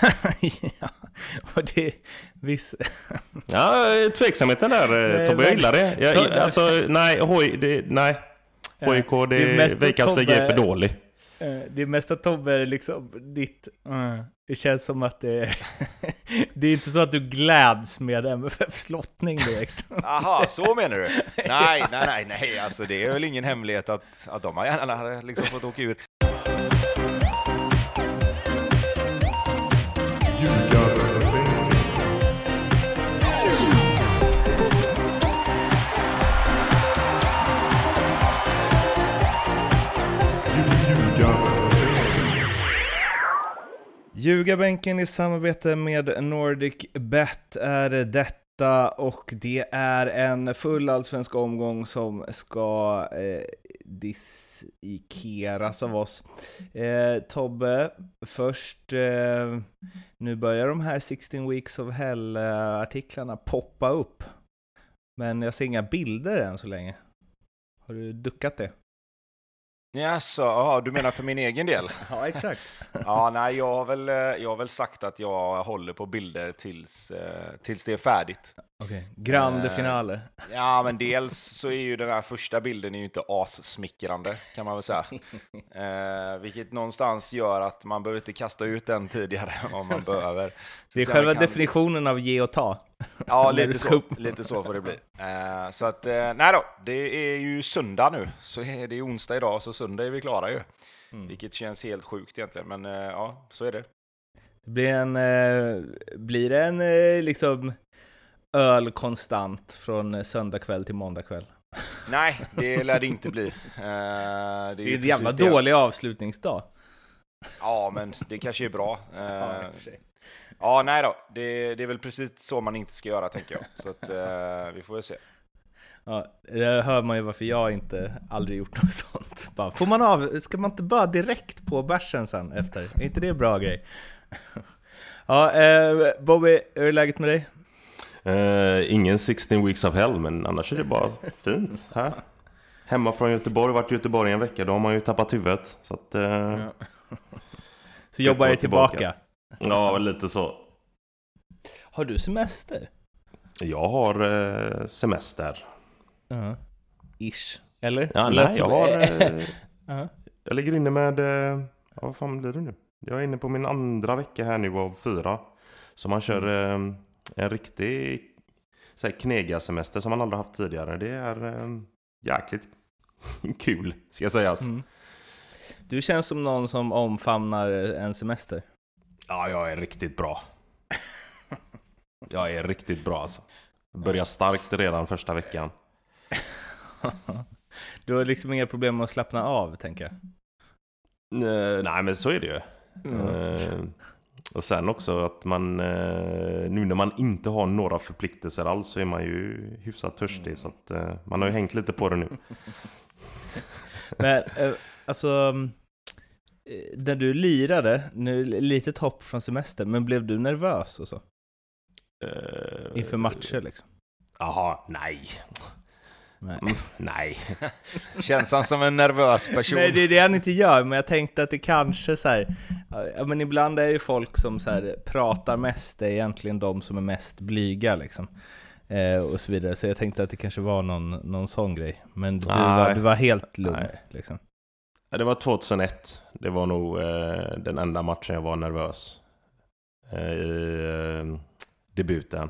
ja, och det... Viss... ja, tveksamheten där eh, Tobbe, jag gillar det. Jag, alltså, nej, hoj, det, nej. HIK, det, det Veikans liga är för dålig. Det mesta Tobbe är liksom ditt... Uh, det känns som att det är... det är inte så att du gläds med MFFs lottning direkt. Jaha, så menar du? Nej, nej, nej, nej, alltså det är väl ingen hemlighet att, att de har gärna liksom fått åka ur. Ljugarbänken i samarbete med Nordic Bet är detta och det är en full allsvensk omgång som ska eh, disikeras av oss. Eh, Tobbe, först, eh, nu börjar de här 16 Weeks of Hell-artiklarna poppa upp. Men jag ser inga bilder än så länge. Har du duckat det? Jaså, ja, du menar för min egen del? ja, exakt. ja, nej, jag har, väl, eh, jag har väl sagt att jag håller på bilder tills, eh, tills det är färdigt. Okay. grande eh, finale. Ja, men dels så är ju den här första bilden ju inte assmickrande, kan man väl säga. eh, vilket någonstans gör att man behöver inte kasta ut den tidigare om man behöver. det är själva kan... definitionen av ge och ta. Ja, lite så, lite så får det bli. Eh, så att, eh, nej då, det är ju söndag nu. Så är det är onsdag idag, så söndag är vi klara ju. Mm. Vilket känns helt sjukt egentligen, men eh, ja, så är det. Det blir en, blir det en liksom öl konstant från söndag kväll till måndag kväll? Nej, det lär det inte bli. det är, det är en jävla dålig avslutningsdag. Ja, men det kanske är bra. ja, Ja, nej då. Det, det, är väl precis så man inte ska göra, tänker jag. Så att, eh, vi får väl se. Ja, det hör man ju varför jag inte aldrig gjort något sånt. Bara, får man av, ska man inte bara direkt på bärsen sen efter? Är inte det en bra grej? ja, eh, Bobby, hur är läget med dig? Eh, ingen 16 weeks of hell, men annars är det bara fint. Här. Hemma från Göteborg, varit i Göteborg en vecka, då har man ju tappat huvudet. Så, att, eh, ja. så jobbar jag tillbaka. tillbaka? Ja, lite så. Har du semester? Jag har eh, semester. Uh -huh. Ish. Eller? Ja, nej, jag har... Eh, uh -huh. Jag ligger inne med... Eh, ja, vad fan blir det nu? Jag är inne på min andra vecka här nu av fyra. Så man kör mm. eh, en riktig knegarsemester som man aldrig haft tidigare. Det är eh, jäkligt kul, ska sägas. Mm. Du känns som någon som omfamnar en semester. Ja, jag är riktigt bra. Jag är riktigt bra alltså. Börjar starkt redan första veckan. Du har liksom inga problem med att slappna av, tänker jag? Nej, men så är det ju. Mm. Och sen också att man, eh, nu när man inte har några förpliktelser alls så är man ju hyfsat törstig. Mm. Så att eh, man har ju hängt lite på det nu. Men alltså, Eh, när du lirade, nu litet hopp från semester, men blev du nervös och så? Uh, Inför matcher liksom? Jaha, nej. Nej. Mm, nej. Känns han som en nervös person? Nej, det är det han inte gör, men jag tänkte att det kanske så här, ja men ibland är ju folk som så här, pratar mest, det är egentligen de som är mest blyga liksom. Eh, och så vidare, så jag tänkte att det kanske var någon, någon sån grej. Men du, var, du var helt lugn liksom. Det var 2001. Det var nog eh, den enda matchen jag var nervös. Eh, I eh, debuten.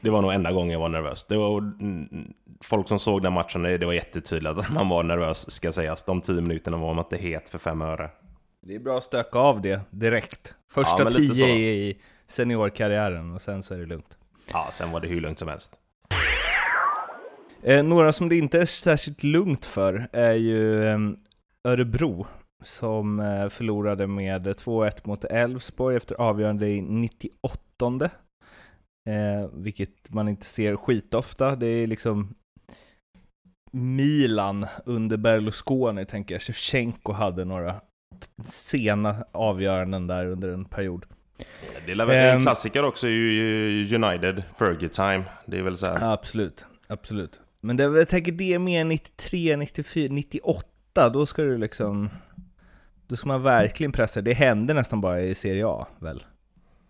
Det var nog enda gången jag var nervös. Det var, mm, folk som såg den matchen, det var jättetydligt att man var nervös, ska sägas. De tio minuterna var man inte het för fem öre. Det är bra att stöka av det direkt. Första ja, tio i seniorkarriären och sen så är det lugnt. Ja, sen var det hur lugnt som helst. Eh, några som det inte är särskilt lugnt för är ju ehm, Örebro som eh, förlorade med 2-1 mot Elfsborg efter avgörande i 98 eh, vilket man inte ser skitofta. Det är liksom Milan under Berlusconi, tänker jag. Shevchenko hade några sena avgöranden där under en period. Det är väl en um, klassiker också United, Fergie time. Det är väl så här. Absolut, absolut. Men det, jag tänker det är mer 93, 94, 98 åtta, då ska du liksom... Då ska man verkligen pressa. Det hände nästan bara i Serie A, väl?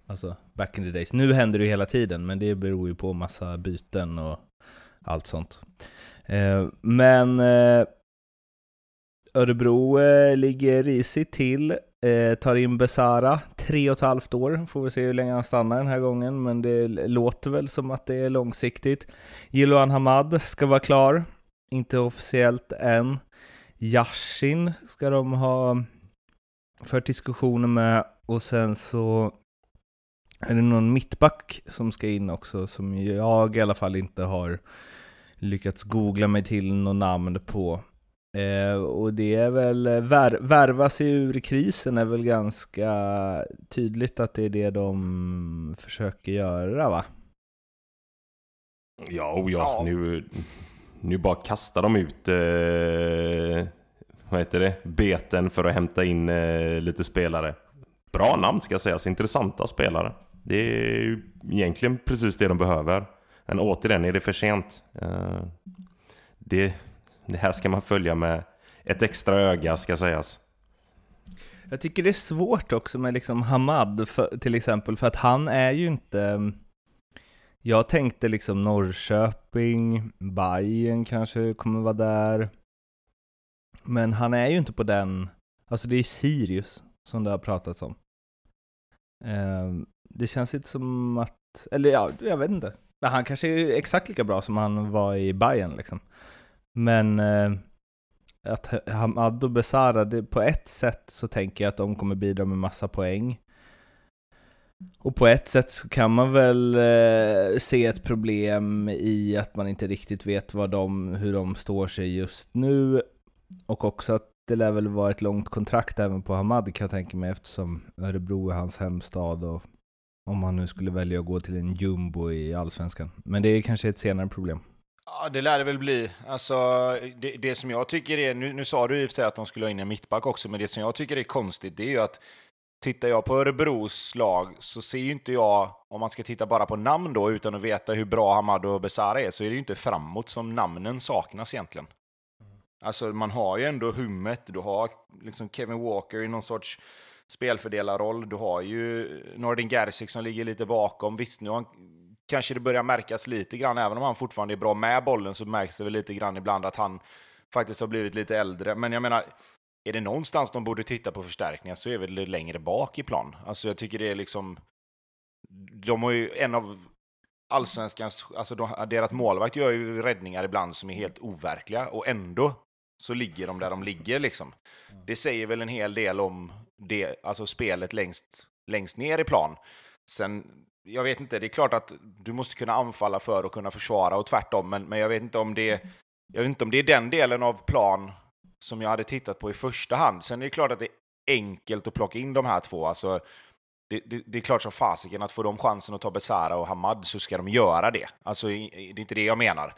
Alltså back in the days. Nu händer det ju hela tiden, men det beror ju på massa byten och allt sånt. Eh, men eh, Örebro eh, ligger risigt till, eh, tar in Besara, tre och ett halvt år, får vi se hur länge han stannar den här gången, men det låter väl som att det är långsiktigt. Jiloan Hamad ska vara klar, inte officiellt än. Yashin ska de ha fört diskussioner med och sen så är det någon mittback som ska in också som jag i alla fall inte har lyckats googla mig till något namn på. Eh, och det är väl, eh, vär, värva sig ur krisen är väl ganska tydligt att det är det de försöker göra va? Ja, och ja, ja. Nu, nu bara kastar de ut eh, vad heter det? beten för att hämta in eh, lite spelare. Bra namn ska sägas, alltså, intressanta spelare. Det är ju egentligen precis det de behöver. Men återigen, är det för sent? Eh, det, det här ska man följa med ett extra öga ska sägas. Jag tycker det är svårt också med liksom Hamad för, till exempel, för att han är ju inte... Jag tänkte liksom Norrköping, Bayern kanske kommer vara där. Men han är ju inte på den... Alltså det är Sirius som det har pratats om. Eh, det känns inte som att... Eller ja, jag vet inte. Men han kanske är exakt lika bra som han var i Bayern liksom. Men eh, att Hamad och Besara, det, på ett sätt så tänker jag att de kommer bidra med massa poäng. Och på ett sätt så kan man väl eh, se ett problem i att man inte riktigt vet vad de, hur de står sig just nu. Och också att det lär väl vara ett långt kontrakt även på Hamad kan jag tänka mig eftersom Örebro är hans hemstad och om han nu skulle välja att gå till en jumbo i Allsvenskan. Men det är kanske ett senare problem. Ja, det lär det väl bli. Alltså, det, det som jag tycker är, nu, nu sa du i och för sig att de skulle ha in en mittback också, men det som jag tycker är konstigt det är ju att tittar jag på Örebros lag så ser ju inte jag, om man ska titta bara på namn då utan att veta hur bra Hamad och Besara är, så är det ju inte framåt som namnen saknas egentligen. Alltså man har ju ändå hummet, du har liksom Kevin Walker i någon sorts spelfördelarroll, du har ju Nordin Gerzik som ligger lite bakom. Visst, nu har han kanske det börjar märkas lite grann, även om han fortfarande är bra med bollen, så märks det väl lite grann ibland att han faktiskt har blivit lite äldre. Men jag menar, är det någonstans de borde titta på förstärkningar så är väl det längre bak i plan. Alltså jag tycker det är liksom... De har ju en av allsvenskans... Alltså de, deras målvakt gör ju räddningar ibland som är helt overkliga och ändå så ligger de där de ligger liksom. Det säger väl en hel del om det, alltså spelet längst, längst ner i plan. Sen jag vet inte, det är klart att du måste kunna anfalla för att kunna försvara och tvärtom, men, men jag, vet inte om det, jag vet inte om det är den delen av plan som jag hade tittat på i första hand. Sen är det klart att det är enkelt att plocka in de här två. Alltså, det, det, det är klart som fasiken att få de chansen att ta Besara och Hamad så ska de göra det. Alltså, det är inte det jag menar.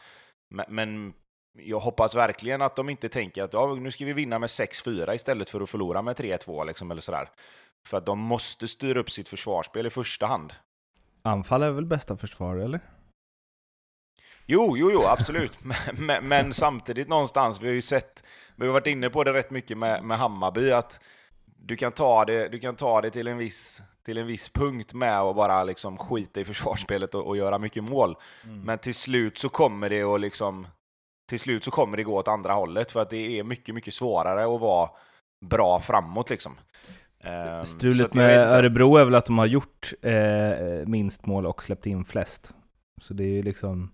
Men, men jag hoppas verkligen att de inte tänker att ja, nu ska vi vinna med 6-4 istället för att förlora med 3-2 liksom, eller sådär. För att de måste styra upp sitt försvarsspel i första hand. Anfall är väl bästa försvar, eller? Jo, jo, jo, absolut. men, men, men, samtidigt någonstans, vi har ju sett, vi har varit inne på det rätt mycket med, med Hammarby, att du kan ta det, du kan ta det till, en viss, till en viss punkt med att bara liksom skita i försvarsspelet och, och göra mycket mål. Mm. Men till slut så kommer det att liksom, till slut så kommer det gå åt andra hållet, för att det är mycket, mycket svårare att vara bra framåt liksom. Um, Strulet med Örebro är väl att de har gjort eh, minst mål och släppt in flest. Så det är ju liksom...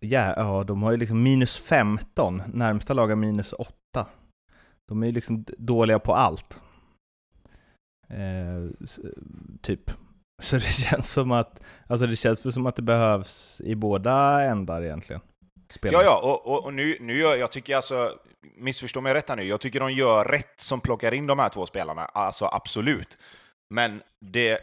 Ja, ja, de har ju liksom minus 15, närmsta lag minus 8. De är ju liksom dåliga på allt. Eh, typ. Så det känns som att, alltså det känns som att det behövs i båda ändar egentligen. Spelare. Ja, ja, och, och, och nu, nu gör, jag tycker alltså, missförstå mig rätt här nu, jag tycker de gör rätt som plockar in de här två spelarna, alltså absolut. Men det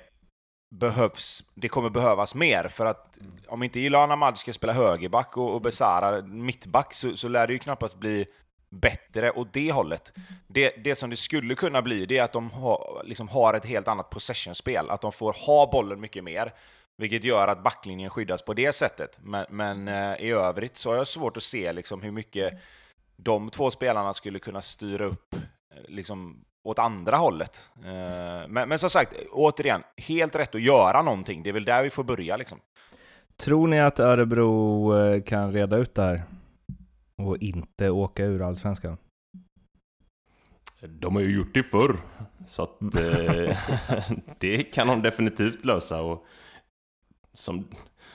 behövs, det kommer behövas mer, för att om inte Ilan Ahmad ska spela högerback och, och Besara mittback så, så lär det ju knappast bli bättre åt det hållet. Det, det som det skulle kunna bli, det är att de ha, liksom har ett helt annat possession-spel, att de får ha bollen mycket mer. Vilket gör att backlinjen skyddas på det sättet. Men, men eh, i övrigt så har jag svårt att se liksom hur mycket de två spelarna skulle kunna styra upp eh, liksom, åt andra hållet. Eh, men, men som sagt, återigen, helt rätt att göra någonting. Det är väl där vi får börja liksom. Tror ni att Örebro eh, kan reda ut det här? Och inte åka ur Allsvenskan? De har ju gjort det förr. Så att eh, det kan de definitivt lösa. Och som,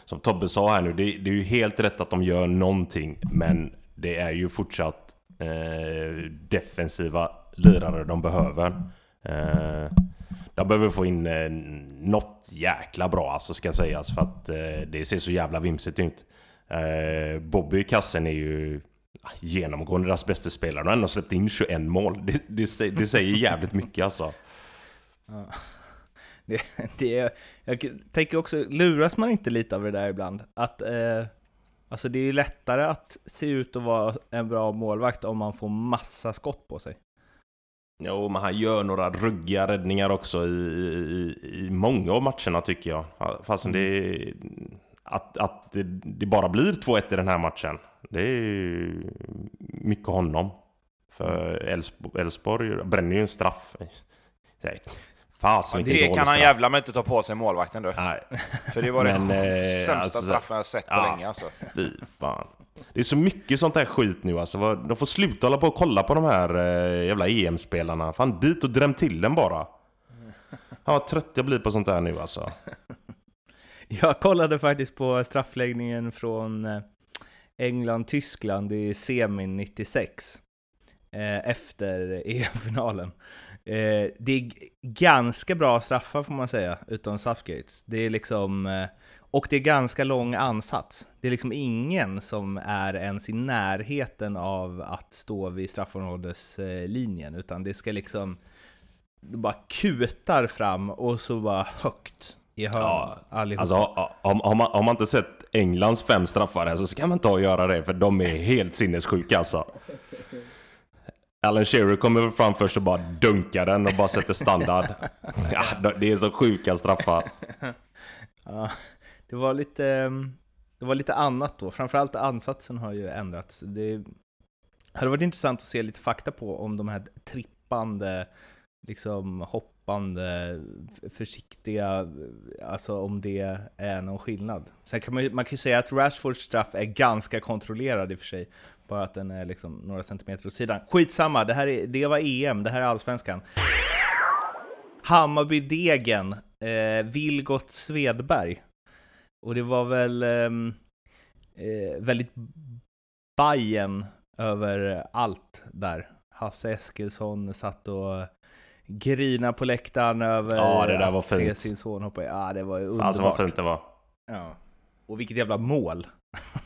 som Tobbe sa här nu, det, det, är ju helt rätt att de gör någonting. Men det är ju fortsatt eh, defensiva lirare de behöver. Eh, de behöver få in eh, något jäkla bra alltså ska sägas. För att eh, det ser så jävla vimsigt ut. Eh, Bobby i kassen är ju ah, genomgående deras bästa spelare. De har ändå släppt in 21 mål. Det, det, det säger jävligt mycket alltså. Det, det jag tänker också, luras man inte lite av det där ibland? Att eh, alltså det är lättare att se ut att vara en bra målvakt om man får massa skott på sig. Jo, men han gör några ruggiga räddningar också i, i, i många av matcherna tycker jag. Fastän mm. det, att, att det, det bara blir 2-1 i den här matchen. Det är mycket honom. För Elfsborg bränner ju en straff. Fasen Det kan han straff. jävla med inte ta på sig målvakten du. Nej. För det var den sämsta alltså, straffen jag sett på ja, länge alltså. Fy fan. Det är så mycket sånt här skit nu alltså. De får sluta hålla på och kolla på de här äh, jävla EM-spelarna. Fan dit och dräm till den bara. Ja, vad trött jag blir på sånt här nu alltså. Jag kollade faktiskt på straffläggningen från eh, England-Tyskland i semin 96. Eh, efter EM-finalen. Eh, det är ganska bra straffar får man säga, utom Southgates. Det är liksom... Eh, och det är ganska lång ansats. Det är liksom ingen som är ens i närheten av att stå vid straffområdeslinjen, utan det ska liksom... Du bara kutar fram och så bara högt i hörn ja, Alltså, har, har, man, har man inte sett Englands fem straffar här så ska man ta och göra det, för de är helt sinnessjuka alltså. Alan Shearer kommer fram först och bara dunkar den och bara sätter standard. Ja, det är så sjuka straffar. Ja, det var lite, mm, det var lite annat då. Framförallt ansatsen har ju ändrats. Det hade varit intressant att se lite fakta på om de här trippande, liksom hoppande, försiktiga, alltså om det är någon skillnad. Sen kan man, man kan ju säga att Rashfords straff är ganska kontrollerad i och för sig. Bara att den är liksom några centimeter åt sidan. Skitsamma, det, här är, det var EM, det här är Allsvenskan. Hammarby-Degen, eh, Vilgot Svedberg. Och det var väl ehm, eh, väldigt Bajen över allt där. Hasse Eskilsson satt och grina på läktaren över ja, det där var att fint. se sin son hoppa i. Ja, det var ju underbart. Alltså vad fint det var. Ja. Och vilket jävla mål!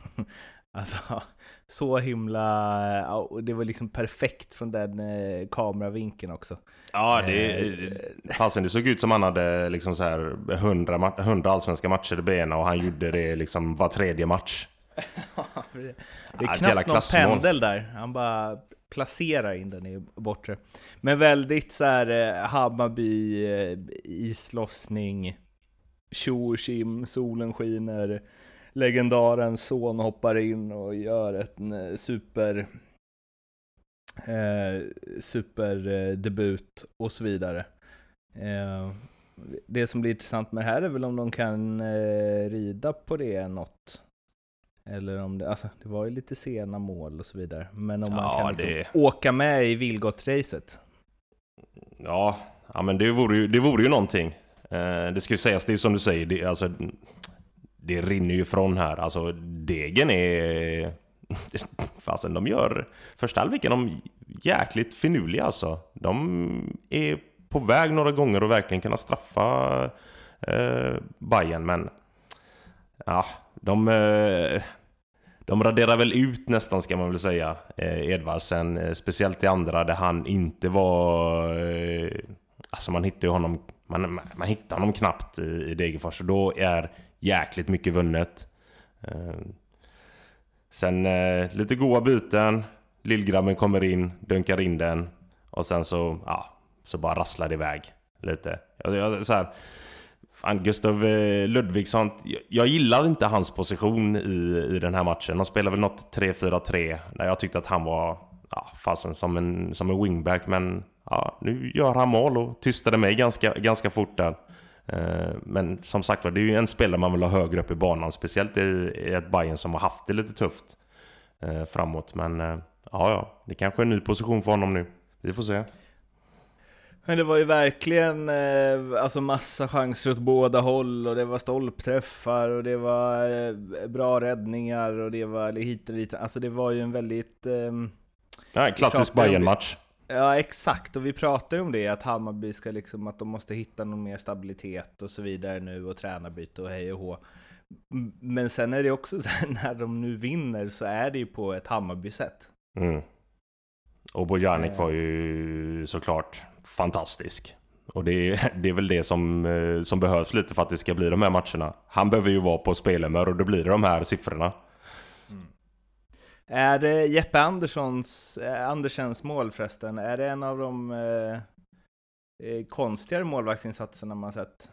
alltså, så himla... Och det var liksom perfekt från den eh, kameravinkeln också. Ja, det, eh, fasen det såg ut som han hade liksom så här 100, 100 allsvenska matcher i benen och han gjorde det liksom var tredje match. det är knappt någon pendel där, han bara placerar in den i bortre. Men väldigt så här eh, Hammarby, eh, islossning, tjo och kim, solen skiner legendarens son hoppar in och gör en eh, super eh, superdebut eh, och så vidare. Eh, det som blir intressant med det här är väl om de kan eh, rida på det något. Eller om det, alltså det var ju lite sena mål och så vidare. Men om man ja, kan liksom det... åka med i Vilgot-racet. Ja, ja, men det vore ju, det vore ju någonting. Eh, det ska ju sägas, det är som du säger, det, alltså, det rinner ju från här. Alltså degen är... Fasen, de gör... Första halvleken de jäkligt finurliga alltså. De är på väg några gånger och verkligen kunna straffa eh, Bayern men... Ja, de... Eh, de raderar väl ut nästan ska man väl säga eh, Edvardsen. Eh, speciellt i andra där han inte var... Eh, alltså man hittar ju honom... Man, man hittar honom knappt i, i Degerfors och då är jäkligt mycket vunnet. Eh, sen eh, lite goa byten. Lillgrabben kommer in, dunkar in den. Och sen så, ja, så bara rasslar det iväg lite. Jag, så här, fan, Gustav eh, Ludvigsson, jag, gillar inte hans position i, i den här matchen. De spelar väl något 3-4-3. när jag tyckte att han var ja, fasen som en, som en wingback. Men ja, nu gör han mål och tystade mig ganska, ganska fort där. Eh, men som sagt var, det är ju en spelare man vill ha högre upp i banan. Speciellt i, i ett Bayern som har haft det lite tufft eh, framåt. Men ja, ja, det kanske är en ny position för honom nu. Vi får se. Men det var ju verkligen eh, alltså massa chanser åt båda håll och det var stolpträffar och det var eh, bra räddningar och det var hit och dit. Alltså det var ju en väldigt... Eh, ja, en klassisk bayern match Ja exakt, och vi pratade ju om det, att Hammarby ska liksom, att de måste hitta någon mer stabilitet och så vidare nu och tränarbyte och hej och hå. Men sen är det också så här, när de nu vinner så är det ju på ett Hammarby-sätt. Mm. Och Bojanic eh. var ju såklart fantastisk. Och det är, det är väl det som, eh, som behövs lite för att det ska bli de här matcherna. Han behöver ju vara på spelhumör och då blir det de här siffrorna. Mm. Är det Jeppe Anderssons, eh, Andersens mål förresten, är det en av de eh, eh konstigare målvaktsinsatserna man sett?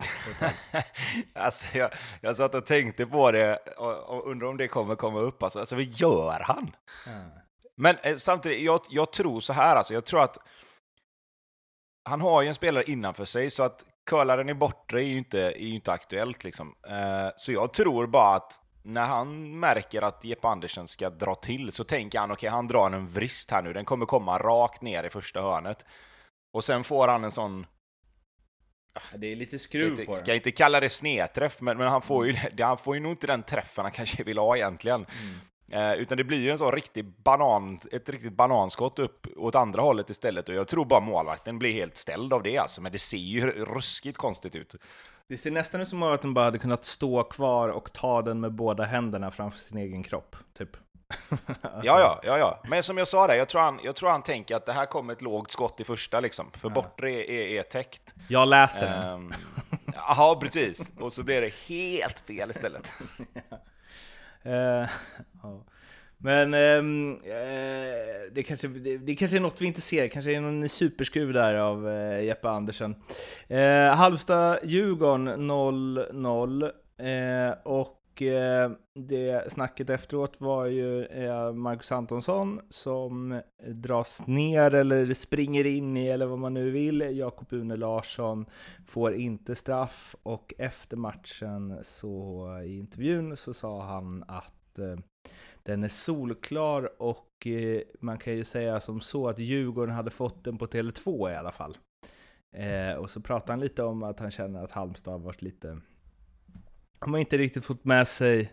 alltså jag, jag satt och tänkte på det och, och undrar om det kommer komma upp. Alltså, alltså vad gör han? Mm. Men eh, samtidigt, jag, jag tror så här alltså, jag tror att han har ju en spelare innanför sig, så att curlaren i bortre är ju inte, är ju inte aktuellt. Liksom. Eh, så jag tror bara att när han märker att Jeppe Andersen ska dra till så tänker han okej, okay, han drar en vrist här nu, den kommer komma rakt ner i första hörnet. Och sen får han en sån... Det är lite skruv på den. Ska inte kalla det snedträff, men, men han, får ju, han får ju nog inte den träffen han kanske vill ha egentligen. Mm. Eh, utan det blir ju en sån riktig banan, ett riktigt bananskott upp åt andra hållet istället. Och jag tror bara målvakten blir helt ställd av det alltså. Men det ser ju ruskigt konstigt ut. Det ser nästan ut som att den bara hade kunnat stå kvar och ta den med båda händerna framför sin egen kropp, typ. Ja, ja, ja, ja. Men som jag sa där, jag tror, han, jag tror han tänker att det här kommer ett lågt skott i första liksom. För ja. bortre är, är, är täckt. Jag läser den. Ehm, jaha, precis. Och så blir det helt fel istället. Eh, ja. Men ehm, eh, det, kanske, det, det, kanske är något vi inte ser, kanske är någon superskruv där av eh, Jeppe Andersen. Eh, Halmstad-Djurgården 0-0 eh, och Eh, det snacket efteråt var ju eh, Marcus Antonsson som dras ner eller springer in i, eller vad man nu vill. Jakob Une Larsson får inte straff och efter matchen så i intervjun så sa han att eh, den är solklar och man kan ju säga som så att Djurgården hade fått den på Tele2 i alla fall. Och så pratar han lite om att han känner att Halmstad har varit lite... De har inte riktigt fått med sig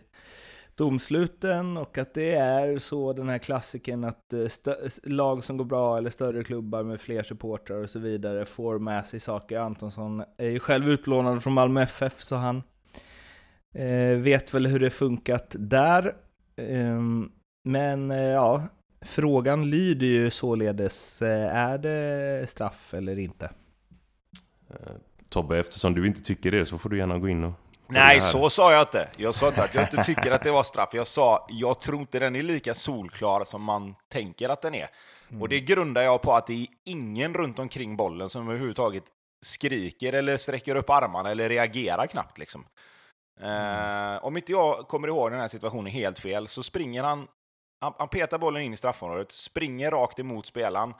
domsluten och att det är så den här klassiken att eh, lag som går bra eller större klubbar med fler supportrar och så vidare får med sig saker. Antonsson är ju själv utlånad från Malmö FF så han eh, vet väl hur det funkat där. Eh, men eh, ja, frågan lyder ju således, eh, är det straff eller inte? Eh, Tobbe, eftersom du inte tycker det så får du gärna gå in och... Nej, så sa jag inte. Jag sa inte att jag inte tycker att det var straff. Jag sa, jag tror inte den är lika solklar som man tänker att den är. Mm. Och det grundar jag på att det är ingen runt omkring bollen som överhuvudtaget skriker eller sträcker upp armarna eller reagerar knappt liksom. Eh, om inte jag kommer ihåg den här situationen helt fel så springer han, han, han petar bollen in i straffområdet, springer rakt emot spelaren.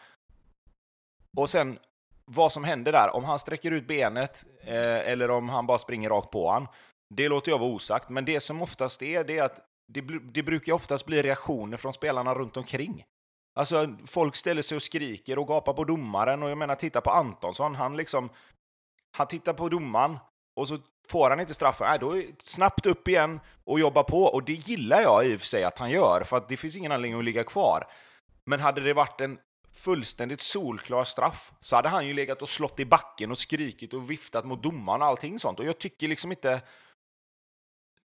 Och sen vad som händer där, om han sträcker ut benet eh, eller om han bara springer rakt på han, det låter jag vara osagt. Men det som oftast är, det är att det, det brukar oftast bli reaktioner från spelarna runt omkring. Alltså, folk ställer sig och skriker och gapar på domaren och jag menar, titta på Antonsson, han liksom... Han tittar på domaren och så får han inte straffen, nej, då är snabbt upp igen och jobba på. Och det gillar jag i och för sig att han gör, för att det finns ingen anledning att ligga kvar. Men hade det varit en fullständigt solklar straff så hade han ju legat och slått i backen och skrikit och viftat mot domaren och allting sånt. Och jag tycker liksom inte...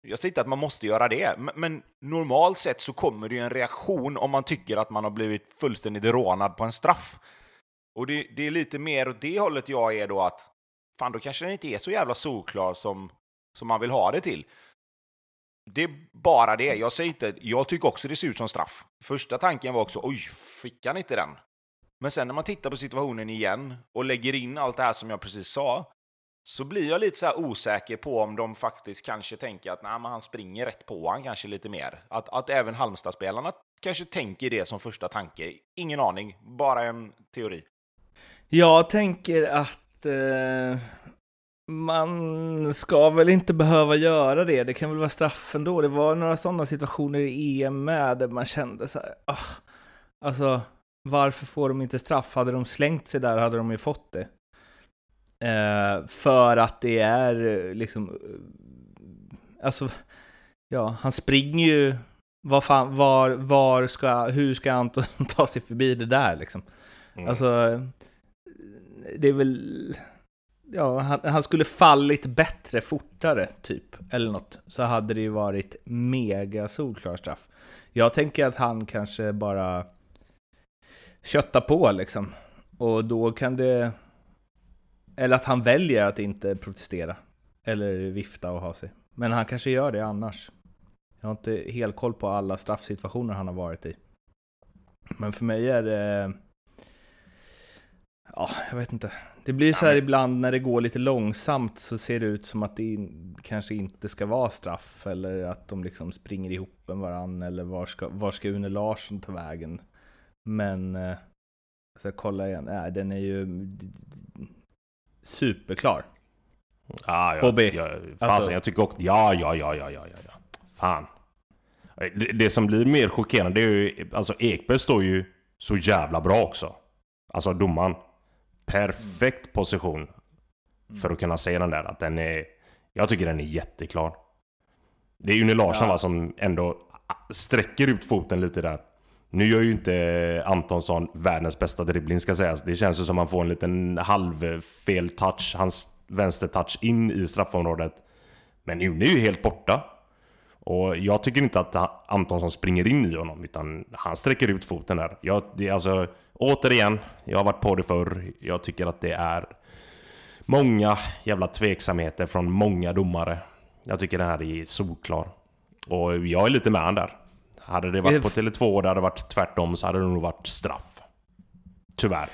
Jag säger inte att man måste göra det, men normalt sett så kommer det ju en reaktion om man tycker att man har blivit fullständigt rånad på en straff. Och det, det är lite mer åt det hållet jag är då att fan då kanske den inte är så jävla solklar som, som man vill ha det till. Det är bara det. Jag säger inte, jag tycker också det ser ut som straff. Första tanken var också, oj, fick han inte den? Men sen när man tittar på situationen igen och lägger in allt det här som jag precis sa, så blir jag lite så osäker på om de faktiskt kanske tänker att nej, men han springer rätt på han kanske lite mer. Att, att även Halmstadspelarna kanske tänker det som första tanke. Ingen aning, bara en teori. Jag tänker att eh, man ska väl inte behöva göra det. Det kan väl vara straff ändå. Det var några sådana situationer i EM med där man kände så här, oh, alltså varför får de inte straff? Hade de slängt sig där hade de ju fått det. Eh, för att det är liksom, eh, alltså, ja, han springer ju, var, fan, var, var ska, hur ska Anton ta sig förbi det där liksom? Mm. Alltså, det är väl, ja, han, han, skulle fallit bättre fortare typ, eller något, så hade det ju varit mega solklar straff. Jag tänker att han kanske bara kötta på liksom. Och då kan det... Eller att han väljer att inte protestera. Eller vifta och ha sig. Men han kanske gör det annars. Jag har inte helt koll på alla straffsituationer han har varit i. Men för mig är det... Ja, jag vet inte. Det blir så här ibland när det går lite långsamt så ser det ut som att det kanske inte ska vara straff. Eller att de liksom springer ihop en varann. Eller var ska, var ska Une Larsson ta vägen? Men, eh, jag kollar igen, äh, den är ju superklar. Ah, ja, Bobby. Ja, fasen, alltså, jag tycker också, ja, ja, ja, ja, ja, ja. Fan. Det, det som blir mer chockerande är ju, alltså Ekberg står ju så jävla bra också. Alltså domaren. Perfekt position. För att kunna se den där, att den är... Jag tycker den är jätteklar. Det är Une Larsson ja. va, som ändå sträcker ut foten lite där. Nu gör ju inte Antonsson världens bästa dribbling ska sägas. Det känns ju som att han får en liten halvfel touch. Hans vänstertouch in i straffområdet. Men Une är ju helt borta. Och jag tycker inte att Antonsson springer in i honom, utan han sträcker ut foten där. Jag, det, alltså, återigen, jag har varit på det förr. Jag tycker att det är många jävla tveksamheter från många domare. Jag tycker det här är solklar. Och jag är lite med han där. Hade det varit på Tele2 och det hade varit tvärtom så hade det nog varit straff. Tyvärr.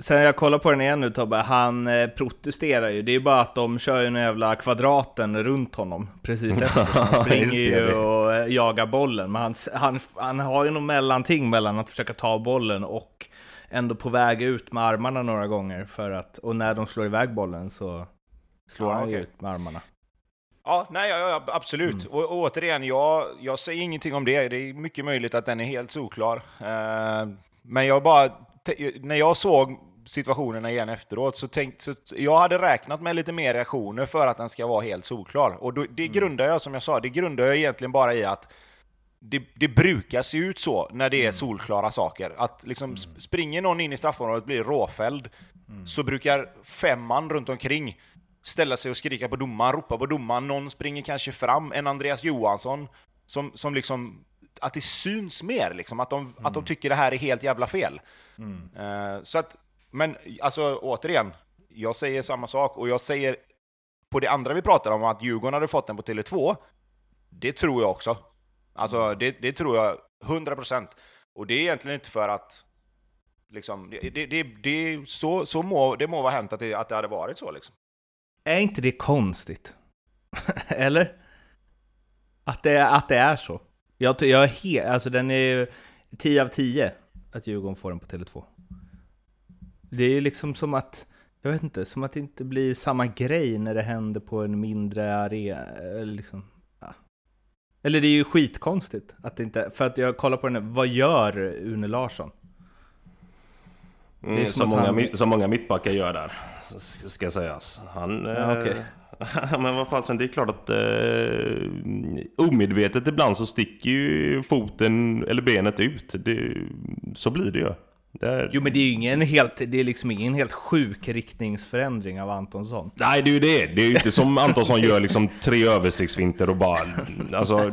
Sen jag kollar på den igen nu Tobbe, han eh, protesterar ju. Det är ju bara att de kör ju den jävla kvadraten runt honom precis efter. Han springer ju och eh, jagar bollen. Men han, han, han har ju något mellanting mellan att försöka ta bollen och ändå på väg ut med armarna några gånger. För att, och när de slår iväg bollen så slår ja, han ju ut med armarna. Ja, nej, ja, absolut. Mm. Och, återigen, jag, jag säger ingenting om det. Det är mycket möjligt att den är helt solklar. Uh, men jag bara, när jag såg situationerna igen efteråt så tänkte så jag hade räknat med lite mer reaktioner för att den ska vara helt solklar. Och då, det mm. grundar jag, som jag sa, det grundar jag egentligen bara i att det, det, brukar se ut så när det är mm. solklara saker. Att liksom mm. springer någon in i straffområdet och blir råfälld, mm. så brukar femman runt omkring ställa sig och skrika på domaren, ropa på domaren, någon springer kanske fram, en Andreas Johansson, som, som liksom, att det syns mer, liksom, att, de, mm. att de tycker det här är helt jävla fel. Mm. Uh, så att, men alltså återigen, jag säger samma sak, och jag säger på det andra vi pratar om, att Djurgården hade fått den på Tele2, det tror jag också. Alltså, mm. det, det tror jag 100%. Och det är egentligen inte för att Liksom, det, det, det, det, så, så må, det må vara hänt att det, att det hade varit så. Liksom. Är inte det konstigt? Eller? Att det, att det är så. Jag, jag är helt, alltså den är ju 10 av 10 att Djurgården får den på Tele2. Det är liksom som att, jag vet inte, som att det inte blir samma grej när det händer på en mindre arena. Liksom, ja. Eller det är ju skitkonstigt att det inte, för att jag kollar på den, här, vad gör Une Larsson? Mm, som, många, han... som många mittbackar gör där ska sägas. Han... Ja, okay. eh, men vad fasen, det är klart att eh, omedvetet ibland så sticker ju foten eller benet ut. Det, så blir det ju. Där... Jo men det är ju ingen helt, det är liksom ingen helt sjuk riktningsförändring av Antonsson. Nej det är ju det. Det är ju inte som Antonsson gör liksom tre överstegsfinter och bara... Alltså,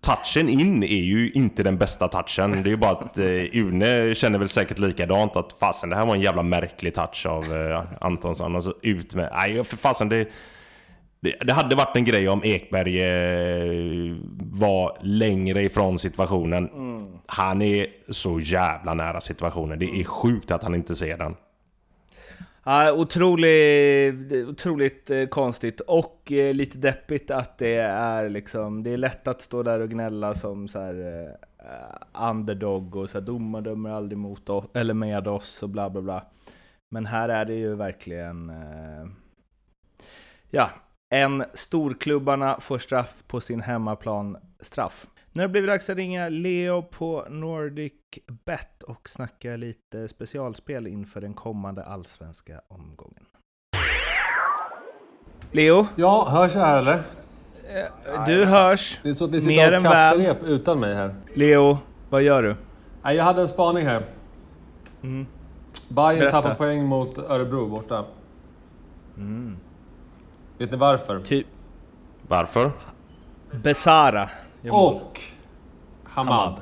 touchen in är ju inte den bästa touchen. Det är bara att eh, Une känner väl säkert likadant att fasen det här var en jävla märklig touch av eh, Antonsson. Och så ut med... Nej för fasen det, det... Det hade varit en grej om Ekberg eh, var längre ifrån situationen. Mm. Han är så jävla nära situationen. Det är sjukt att han inte ser den. Ja, otroligt, otroligt konstigt och eh, lite deppigt att det är liksom, det är lätt att stå där och gnälla som så här, eh, underdog och så här, domar dömer aldrig mot oss, eller med oss och bla bla bla. Men här är det ju verkligen, ja, en storklubbarna får straff på sin hemmaplan straff. Nu har det blivit dags att ringa Leo på Nordic Bet och snacka lite specialspel inför den kommande allsvenska omgången. Leo? Ja, hörs jag här eller? Eh, du hörs. Det är så att ni sitter och kafferep utan mig här. Leo, vad gör du? Jag hade en spaning här. Mm. Bayern tappar poäng mot Örebro borta. Mm. Vet ni varför? Typ. Varför? Besara. Och Hamad.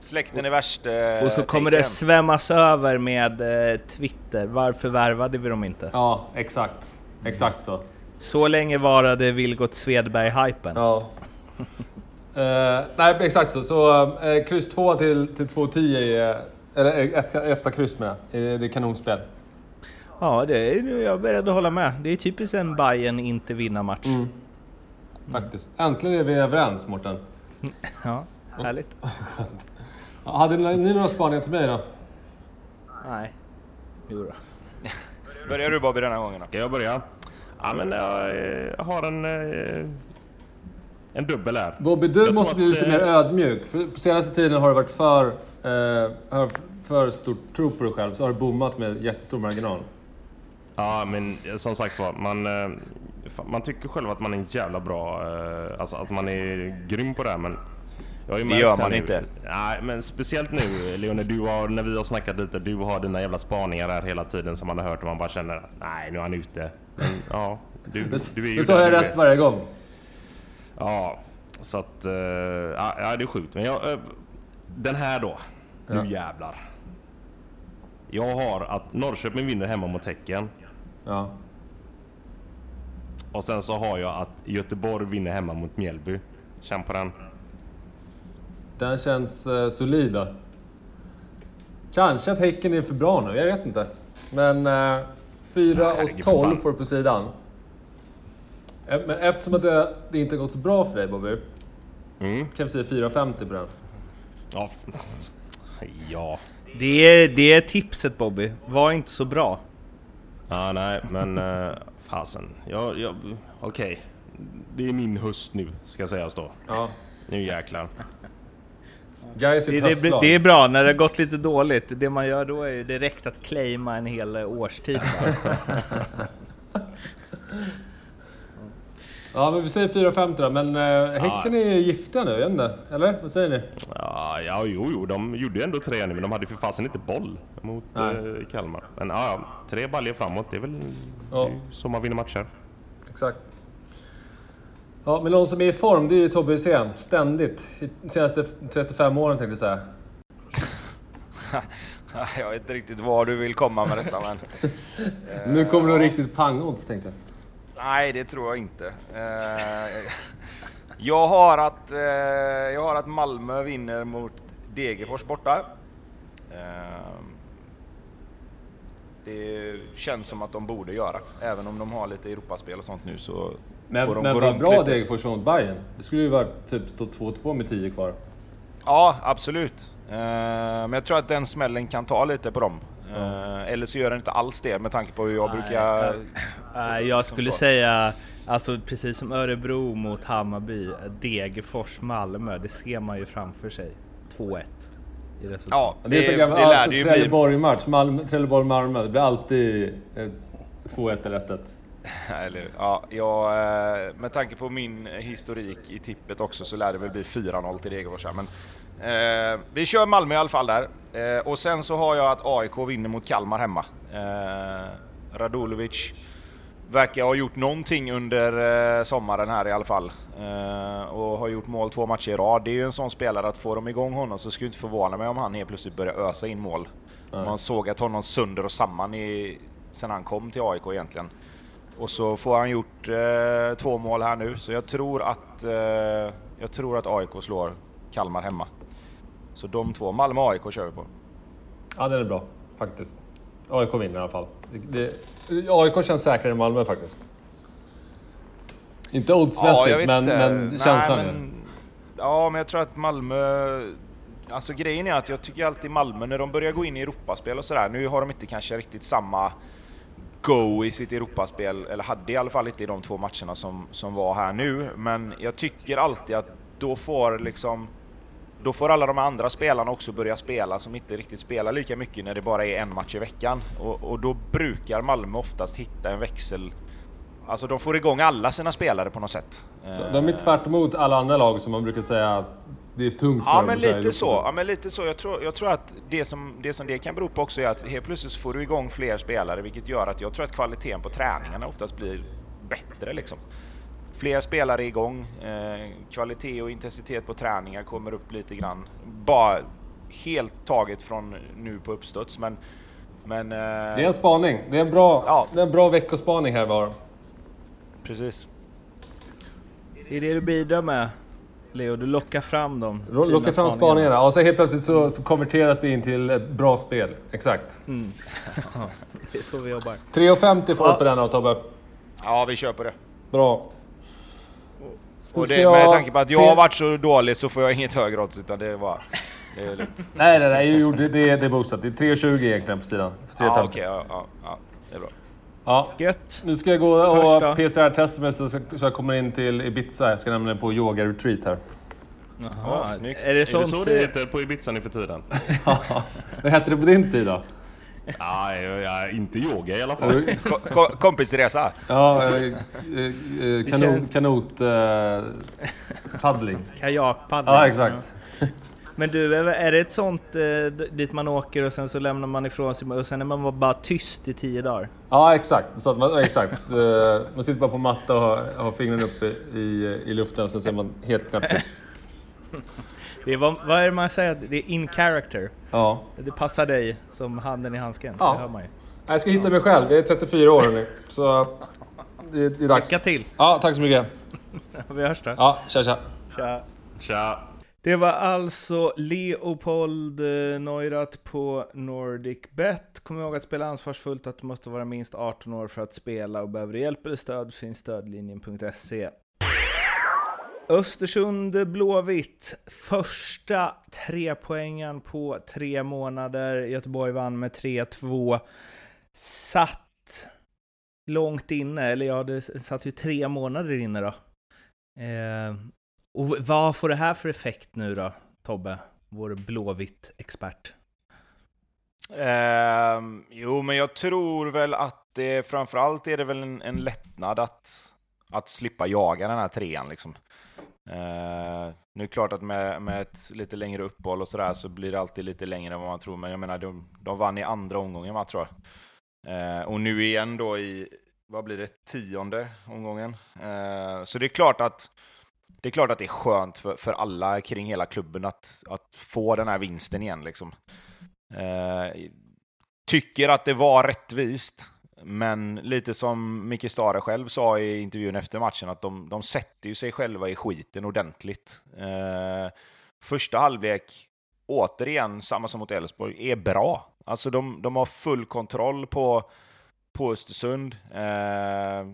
Släkten är värst. Eh, och så kommer det svämmas över med eh, Twitter. Varför värvade vi dem inte? Ja, exakt. Exakt så. Så länge varade Vilgot Svedberg-hypen. Ja. uh, nej, exakt så. Så uh, kryss 2 till, till 2-10 är... Eller ett, etta kryss med det. Det är kanonspel. Ja, det är, jag är beredd att hålla med. Det är typiskt en Bayern inte vinna match. Mm. Faktiskt. Äntligen är vi överens, Mårten. Ja, härligt. Hade ni några spaningar till mig då? Nej. Jo då. Börjar du Bobby den här gången då? Ska jag börja? Ja, men jag, eh, har en, eh, en dubbel här. Bobby, du jag måste bli lite mer eh, ödmjuk. För på senaste tiden har du varit för, eh, för stor tro på dig själv, så har du bommat med jättestor marginal. Ja, men som sagt var, man, man tycker själv att man är en jävla bra... Alltså att man är grym på det här, men det gör man inte. Nej, men speciellt nu Leone, du har, när vi har snackat lite, du har dina jävla spaningar där hela tiden som man har hört och man bara känner att nej, nu är han ute. Men ja, du, du är ju Men så har jag rätt varje gång. Ja, så att... Uh, ja, det är sjukt. Men jag, uh, den här då. Ja. Nu jävlar. Jag har att Norrköping vinner hemma mot Häcken. Ja. Och sen så har jag att Göteborg vinner hemma mot Mjällby. Känn på den. Den känns eh, solid. Då. Kanske att Häcken är för bra nu, jag vet inte. Men eh, 4 och 12 får du på sidan. Eh, men eftersom att det, det inte gått så bra för dig Bobby, mm. kan vi säga 4,50 på den. Ja. ja. Det är, det är tipset Bobby. Var inte så bra. Ja, nej, men uh, fasen. Jag, jag, Okej. Okay. Det är min höst nu, ska sägas då. Ja. Nu jäklar. Guys det, det, det, är bra när det har gått lite dåligt. Det man gör då är ju direkt att claima en hel årstid. ja, men vi säger 4,50 då. Men äh, Häcken är giftiga nu, jag vet inte. Eller? Vad säger ni? Ja, ja jo, jo, de gjorde ju ändå tre nu, men de hade för fasen inte boll mot äh, Kalmar. Men ja, tre baljor framåt, det är väl ja. så man vinner matcher. Exakt. Ja, men någon som är i form, det är ju Tobbe Hysén. Ständigt. De senaste 35 åren tänkte jag säga. jag vet inte riktigt var du vill komma med detta, men... nu kommer det riktigt pangodds, tänkte jag. Nej, det tror jag inte. Eh, jag har att, eh, jag har att Malmö vinner mot Degerfors borta. Eh, det känns som att de borde göra. Även om de har lite Europaspel och sånt nu så men, får de men gå vad bra Degerfors mot Bayern. Det skulle ju varit typ stå 2-2 med 10 kvar. Ja, absolut. Men jag tror att den smällen kan ta lite på dem. Uh, eller så gör den inte alls det med tanke på hur jag Nej, brukar... Uh, jag skulle säga, alltså precis som Örebro mot Hammarby, Degerfors, Malmö, det ser man ju framför sig. 2-1 i resultat. Ja, det, det är så gammalt. Det alltså, Trelleborg-match, Trelleborg-Malmö. Det blir alltid 2-1 eller 1-1. Eller, ja, jag, eh, med tanke på min historik i tippet också så lär det väl bli 4-0 till Degerfors men eh, Vi kör Malmö i alla fall där. Eh, och sen så har jag att AIK vinner mot Kalmar hemma. Eh, Radulovic verkar ha gjort någonting under eh, sommaren här i alla fall. Eh, och har gjort mål två matcher i rad. Det är ju en sån spelare att får de igång honom så skulle inte förvåna mig om han helt plötsligt börjar ösa in mål. Mm. Man såg att honom sönder och samman i, sen han kom till AIK egentligen. Och så får han gjort eh, två mål här nu, så jag tror att, eh, jag tror att AIK slår Kalmar hemma. Så de två, Malmö och AIK kör vi på. Ja, det är bra faktiskt. AIK vinner i alla fall. Det, AIK känns säkrare än Malmö faktiskt. Inte oddsmässigt, ja, men, men känslan. Nej, men, ja, men jag tror att Malmö... Alltså grejen är att jag tycker alltid Malmö, när de börjar gå in i Europaspel och sådär, nu har de inte kanske riktigt samma go i sitt Europaspel, eller hade i alla fall inte i de två matcherna som, som var här nu, men jag tycker alltid att då får liksom då får alla de andra spelarna också börja spela som inte riktigt spelar lika mycket när det bara är en match i veckan. Och, och då brukar Malmö oftast hitta en växel Alltså de får igång alla sina spelare på något sätt. De är tvärt emot alla andra lag som man brukar säga det är tungt ja, men lite så. Ja, men lite så. Jag tror, jag tror att det som, det som det kan bero på också är att helt plötsligt får du igång fler spelare, vilket gör att jag tror att kvaliteten på träningarna oftast blir bättre liksom. Fler spelare igång, eh, kvalitet och intensitet på träningar kommer upp lite grann. Bara helt taget från nu på uppstuds, men... men eh, det är en spaning. Det är en bra, ja. det är en bra veckospaning här var. Precis. Det är det du bidrar med, Leo. Du lockar fram dem. Lockar fram spaningarna. Och så helt plötsligt så, så, konverteras det in till ett bra spel. Exakt. Mm. det är så vi jobbar. 3,50 får du på den då, Tobbe. Ja, vi kör på det. Bra. Och det, med tanke på att jag har varit så dålig så får jag inget högre odds, utan det var... Det är lite... nej, nej, nej. Jo, det, det, det är boostat. Det är 3,20 egentligen på sidan. 3,50. Ja, okej. Okay, ja, ja, ja, det är bra. Ja. Gött. Nu ska jag gå och PCR-testa mig så, så jag kommer in till Ibiza. Jag ska nämligen på yoga-retreat här. Jaha, ja, snyggt. Är det, sånt... är det så det heter på Ibiza nu för tiden? ja, vad hette det på din tid då? Nej, ja, inte yoga i alla fall. Ko kompisresa? Ja, eh, eh, kanot... kanot eh, paddling. Kajakpaddling. Ja, exakt. Men du, är det ett sånt eh, dit man åker och sen så lämnar man ifrån sig och sen är man bara tyst i tio dagar? Ja, exakt. Så man, exakt. Eh, man sitter bara på matta och har, har fingrarna uppe i, i luften och sen ser man helt knäpptyst. Det är, vad, vad är det man säger? Det är in character. Ja. Det passar dig som handen i handsken. Ja. Det hör man ju. Jag ska hitta mig själv. Jag är 34 år nu. Så det, det är dags. Lycka till! Ja, tack så mycket. Vi hörs då. Ja, tja tja. Tja. Tja. Det var alltså Leopold eh, Neurath på Nordic Bet. Kom ihåg att spela ansvarsfullt, att du måste vara minst 18 år för att spela och behöver du hjälp eller stöd finns stödlinjen.se. Östersund Blåvitt, första trepoängen på tre månader. Göteborg vann med 3-2. Satt långt inne, eller ja, det satt ju tre månader inne då. Eh, och vad får det här för effekt nu då, Tobbe? Vår Blåvitt-expert. Eh, jo, men jag tror väl att det framförallt är det väl en, en lättnad att, att slippa jaga den här trean liksom. Eh, nu är det klart att med, med ett lite längre uppehåll och sådär så blir det alltid lite längre än vad man tror, men jag menar de, de vann i andra omgången va, tror jag. Eh, och nu igen då i, vad blir det, tionde omgången. Eh, så det är klart att det är klart att det är skönt för, för alla kring hela klubben att, att få den här vinsten igen. Liksom. Eh, tycker att det var rättvist. Men lite som Micke Stare själv sa i intervjun efter matchen, att de, de sätter ju sig själva i skiten ordentligt. Eh, första halvlek, återigen, samma som mot Elfsborg, är bra. Alltså de, de har full kontroll på, på Östersund. Eh,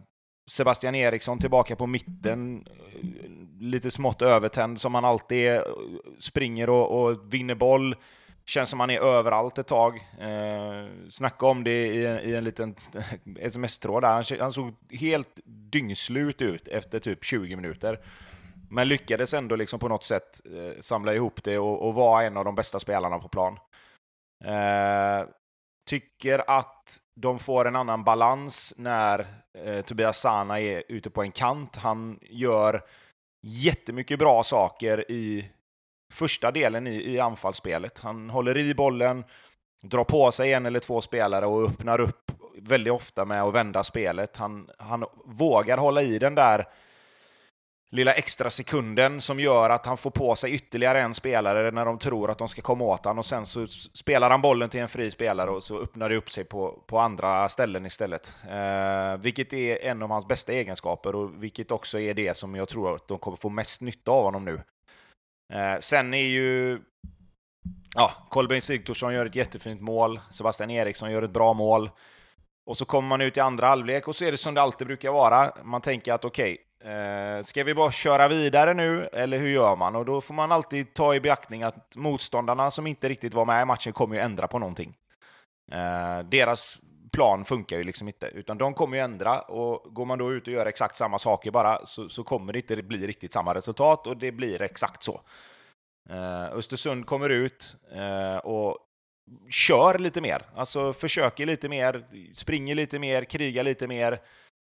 Sebastian Eriksson tillbaka på mitten, eh, lite smått övertänd som han alltid är, eh, springer och, och vinner boll. Känns som han är överallt ett tag. Eh, snacka om det i, i en liten sms-tråd där. Han, han, såg helt dyngslut ut efter typ 20 minuter. Men lyckades ändå liksom på något sätt eh, samla ihop det och, och vara en av de bästa spelarna på plan. Eh, tycker att de får en annan balans när eh, Tobias Sana är ute på en kant. Han gör jättemycket bra saker i första delen i, i anfallsspelet. Han håller i bollen, drar på sig en eller två spelare och öppnar upp väldigt ofta med att vända spelet. Han, han vågar hålla i den där lilla extra sekunden som gör att han får på sig ytterligare en spelare när de tror att de ska komma åt honom och sen så spelar han bollen till en fri spelare och så öppnar det upp sig på, på andra ställen istället. Eh, vilket är en av hans bästa egenskaper och vilket också är det som jag tror att de kommer få mest nytta av honom nu. Eh, sen är ju... Ja, Kolbeinn Sigthorsson gör ett jättefint mål. Sebastian Eriksson gör ett bra mål. Och så kommer man ut i andra halvlek och så är det som det alltid brukar vara. Man tänker att okej, okay, Eh, ska vi bara köra vidare nu, eller hur gör man? Och då får man alltid ta i beaktning att motståndarna som inte riktigt var med i matchen kommer ju ändra på någonting. Eh, deras plan funkar ju liksom inte, utan de kommer ju ändra och går man då ut och gör exakt samma saker bara så, så kommer det inte bli riktigt samma resultat och det blir exakt så. Eh, Östersund kommer ut eh, och kör lite mer, alltså försöker lite mer, springer lite mer, krigar lite mer,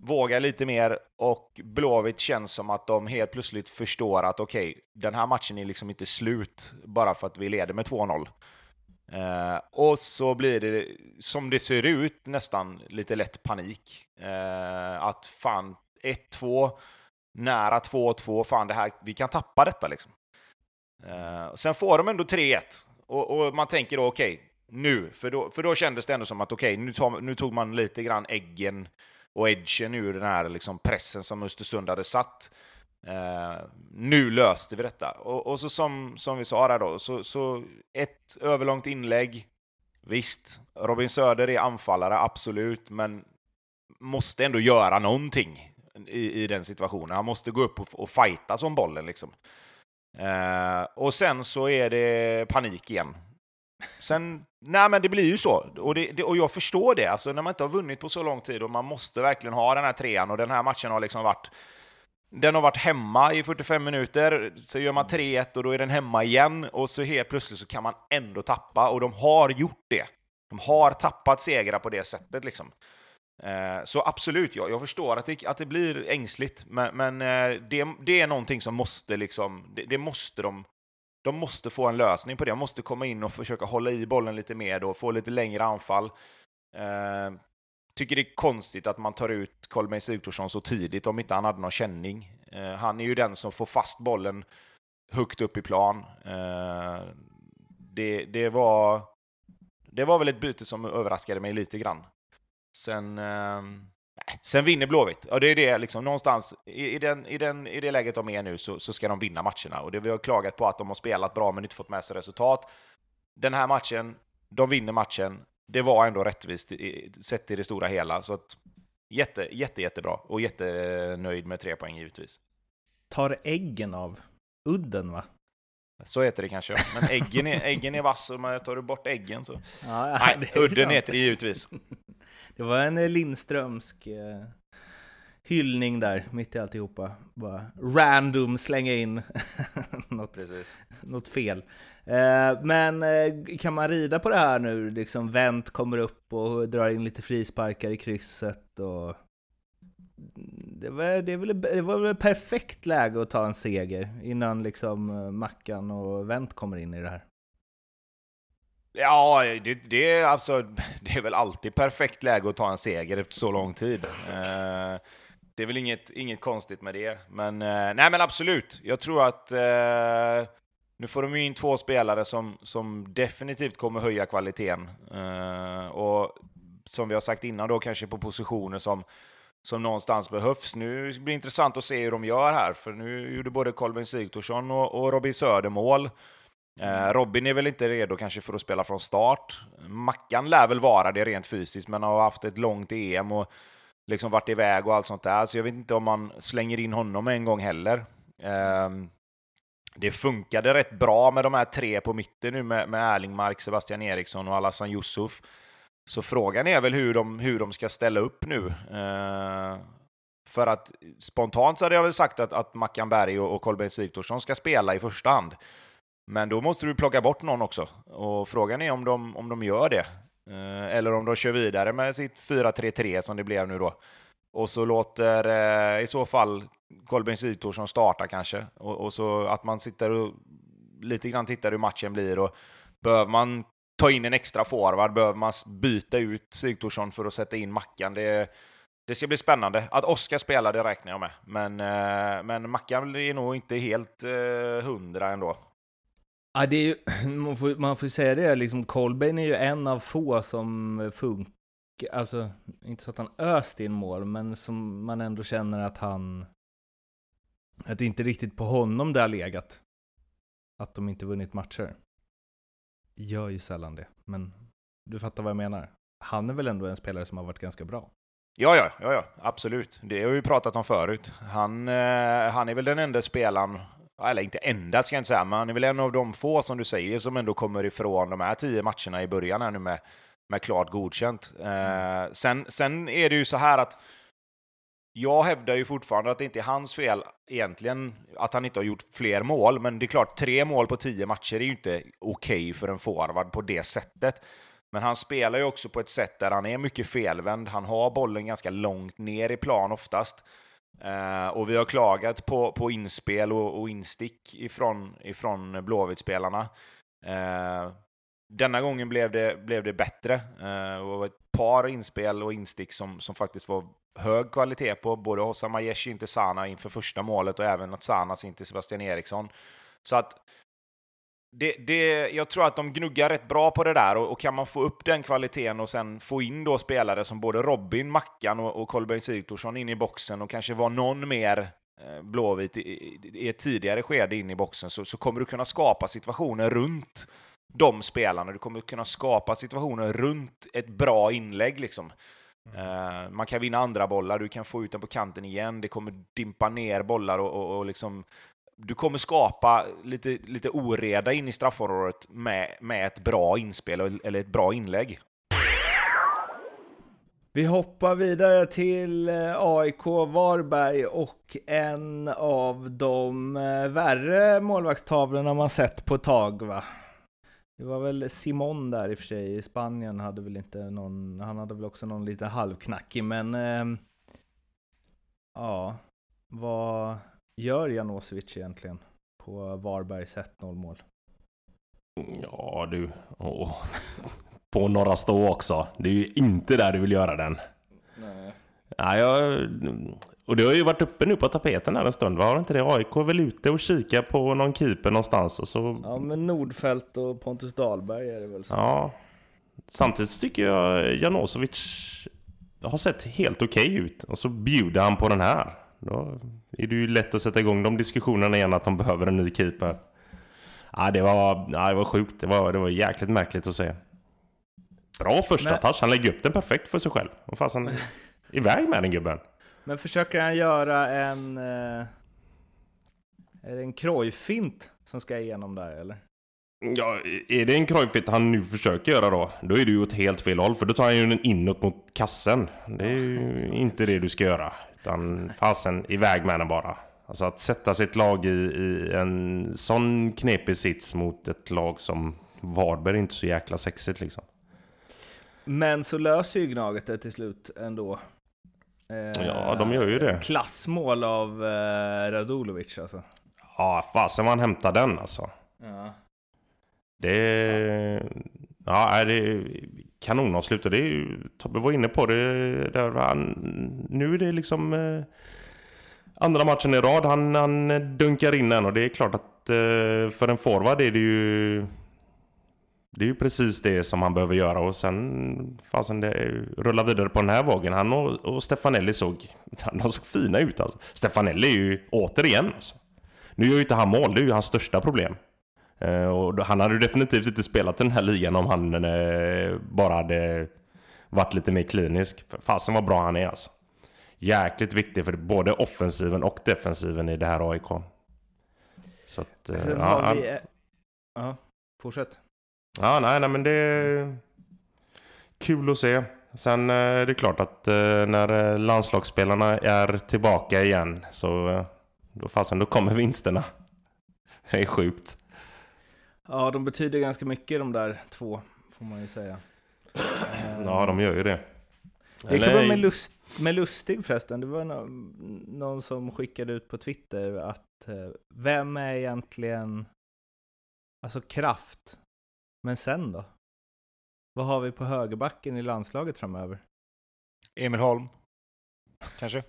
vågar lite mer och Blåvitt känns som att de helt plötsligt förstår att okej, okay, den här matchen är liksom inte slut bara för att vi leder med 2-0. Eh, och så blir det, som det ser ut, nästan lite lätt panik. Eh, att fan, 1-2, nära 2-2, fan det här, vi kan tappa detta liksom. Eh, sen får de ändå 3-1, och, och, man tänker då okej, okay, nu, för då, för då kändes det ändå som att okej, okay, nu, nu tog man lite grann äggen och edgen ur den här liksom pressen som Östersund hade satt. Eh, nu löste vi detta. Och, och, så som, som vi sa där då, så, så ett överlångt inlägg. Visst, Robin Söder är anfallare, absolut, men måste ändå göra någonting i, i den situationen. Han måste gå upp och, och fighta som bollen liksom. Eh, och sen så är det panik igen. Sen, nej men det blir ju så. Och, det, det, och jag förstår det, alltså när man inte har vunnit på så lång tid och man måste verkligen ha den här trean och den här matchen har liksom varit den har varit hemma i 45 minuter, så gör man 3-1 och då är den hemma igen och så helt plötsligt så kan man ändå tappa och de har gjort det. De har tappat segrar på det sättet liksom. Eh, så absolut, jag, jag förstår att det, att det blir ängsligt, men, men eh, det, det, är någonting som måste liksom, det, det, måste de, de måste få en lösning på det. De måste komma in och försöka hålla i bollen lite mer då, få lite längre anfall. Eh, tycker det är konstigt att man tar ut Kolbeinn Sigthorsson så tidigt om inte han hade någon känning. Eh, han är ju den som får fast bollen högt upp i plan. Eh, det, det, var, det var väl ett byte som överraskade mig lite grann. Sen, eh, sen vinner Blåvitt. Och det är det liksom, någonstans i, i, den, i, den, i det läget de är nu så, så ska de vinna matcherna. Och det vi har klagat på att de har spelat bra men inte fått med sig resultat. Den här matchen, de vinner matchen det var ändå rättvist sett i det stora hela. Så att, jätte, jätte, jättebra och jättenöjd med tre poäng givetvis. Tar äggen av udden va? Så heter det kanske, men äggen är, äggen är vass och man tar du bort äggen så... Ja, Nej, udden heter det givetvis. Det var en Lindströmsk eh, hyllning där, mitt i alltihopa. Bara random slänga in något, något fel. Eh, men eh, kan man rida på det här nu? Liksom Vänt kommer upp och drar in lite frisparkar i krysset och... Det var, det, väl, det var väl perfekt läge att ta en seger innan liksom eh, Mackan och Vänt kommer in i det här. Ja, det, det, är alltså, det är väl alltid perfekt läge att ta en seger efter så lång tid. Eh, det är väl inget, inget konstigt med det. Men, eh, nej men absolut, jag tror att eh, nu får de ju in två spelare som, som definitivt kommer höja kvaliteten. Eh, och som vi har sagt innan då, kanske på positioner som, som någonstans behövs. Nu blir det intressant att se hur de gör här, för nu gjorde både Kolbeinn Sigthorsson och, och Robin Söder mål. Eh, Robin är väl inte redo kanske för att spela från start. Mackan lär väl vara det rent fysiskt, men har haft ett långt EM och liksom varit iväg och allt sånt där, så jag vet inte om man slänger in honom en gång heller. Um, det funkade rätt bra med de här tre på mitten nu med, med Erlingmark, Sebastian Eriksson och Alassan Yusuf. Så frågan är väl hur de, hur de ska ställa upp nu. Uh, för att spontant så hade jag väl sagt att, att Mackan Berg och, och Kolbeinn Sigthorsson ska spela i första hand. Men då måste du plocka bort någon också. Och frågan är om de, om de gör det. Eh, eller om de kör vidare med sitt 4-3-3 som det blev nu då. Och så låter eh, i så fall Kolbeinn Sigthorsson starta kanske. Och, och, så att man sitter och lite grann tittar hur matchen blir. Och behöver man ta in en extra forward, behöver man byta ut Sigthorsson för att sätta in Mackan. Det, det ska bli spännande. Att Oskar spelar, det räknar jag med. Men, eh, men Mackan är nog inte helt eh, hundra ändå. Ja, det är ju, man, får, man får säga det, liksom Colbain är ju en av få som funkar alltså, inte så att han öst in mål, men som man ändå känner att han, att det inte riktigt på honom det har legat. Att de inte vunnit matcher. Gör ju sällan det, men du fattar vad jag menar. Han är väl ändå en spelare som har varit ganska bra. Ja, ja, ja, ja, absolut. Det har vi pratat om förut. Han, eh, han är väl den enda spelaren, eller inte enda ska jag inte säga, men han är väl en av de få som du säger som ändå kommer ifrån de här tio matcherna i början här nu med, med klart godkänt. Eh, sen, sen är det ju så här att jag hävdar ju fortfarande att det inte är hans fel egentligen att han inte har gjort fler mål, men det är klart, tre mål på tio matcher är ju inte okej okay för en forward på det sättet. Men han spelar ju också på ett sätt där han är mycket felvänd. Han har bollen ganska långt ner i plan oftast. Uh, och vi har klagat på, på inspel och, och instick ifrån, ifrån Blåvitt-spelarna. Uh, denna gången blev det, blev det bättre. Uh, det var ett par inspel och instick som, som faktiskt var hög kvalitet på, både Hossa Majeshi in till Sana inför första målet och även att Sanas in till Sebastian Eriksson. Så att det, det, jag tror att de gnuggar rätt bra på det där och, och, kan man få upp den kvaliteten och sen få in då spelare som både Robin, Mackan och, och Kolbeinn Sigthorsson in i boxen och kanske vara någon mer eh, Blåvit i, i, ett tidigare skede in i boxen så, så kommer du kunna skapa situationer runt de spelarna. Du kommer kunna skapa situationer runt ett bra inlägg liksom. Mm. Uh, man kan vinna andra bollar, du kan få ut den på kanten igen, det kommer dimpa ner bollar och, och, och liksom du kommer skapa lite, lite oreda in i straffområdet med, med ett bra inspel eller ett bra inlägg. Vi hoppar vidare till eh, AIK Varberg och en av de eh, värre målvaktstavlorna man sett på ett tag va? Det var väl Simon där i och för sig, i Spanien hade väl inte någon, han hade väl också någon lite halvknackig men... Eh, ja, vad gör Janosevic egentligen på Varbergs 1-0 mål? Ja du, åh. på några stå också. Det är ju inte där du vill göra den. Nej. Ja, jag, och det har ju varit uppe nu på tapeten här en stund, Var inte det? AIK är väl ute och kika på någon keeper någonstans och så... Ja, men Nordfält och Pontus Dahlberg är det väl så. Ja. Samtidigt tycker jag Janosevic har sett helt okej okay ut. Och så bjuder han på den här. Då är det ju lätt att sätta igång de diskussionerna igen att de behöver en ny keeper. Ja, det var, ja, det var sjukt. Det var, det var jäkligt märkligt att se. Bra första Men... touch. Han lägger upp den perfekt för sig själv. Och fasen, iväg med den gubben. Men försöker han göra en... Eh, är det en krojfint som ska igenom där eller? Ja, är det en krojfint han nu försöker göra då, då är det ju åt helt fel håll. För då tar han ju den inåt mot kassen. Det är ju inte det du ska göra. Utan fasen iväg med den bara. Alltså att sätta sitt lag i, i en sån knepig sits mot ett lag som Varberg är inte så jäkla sexigt liksom. Men så löser ju Gnaget det till slut ändå. Eh, ja, de gör ju det. Klassmål av eh, Radulovic alltså. Ja, fasen han hämtar den alltså. Ja. Det... Ja, det är kanonavslut och det är ju... Tobbe var inne på det. Där han, nu är det liksom... Eh, andra matchen i rad. Han, han dunkar in den och det är klart att eh, för en forward är det ju... Det är ju precis det som han behöver göra och sen fasen det rullar vidare på den här vågen. Han och, och Stefanelli såg, de såg fina ut alltså. Stefanelli är ju återigen alltså. Nu gör ju inte han mål, det är ju hans största problem. Eh, och han hade definitivt inte spelat den här ligan om han eh, bara hade varit lite mer klinisk. Fasen vad bra han är alltså. Jäkligt viktig för både offensiven och defensiven i det här AIK. Så att... Sen ja, vi... Ja, fortsätt. Ja, nej, nej men det är kul att se. Sen är det klart att när landslagsspelarna är tillbaka igen så då fasen, då kommer vinsterna. Det är sjukt. Ja, de betyder ganska mycket de där två, får man ju säga. Ja, de gör ju det. Det kan vara med, lust, med Lustig förresten. Det var någon, någon som skickade ut på Twitter att eh, vem är egentligen alltså kraft? Men sen då? Vad har vi på högerbacken i landslaget framöver? Emil Holm. Kanske?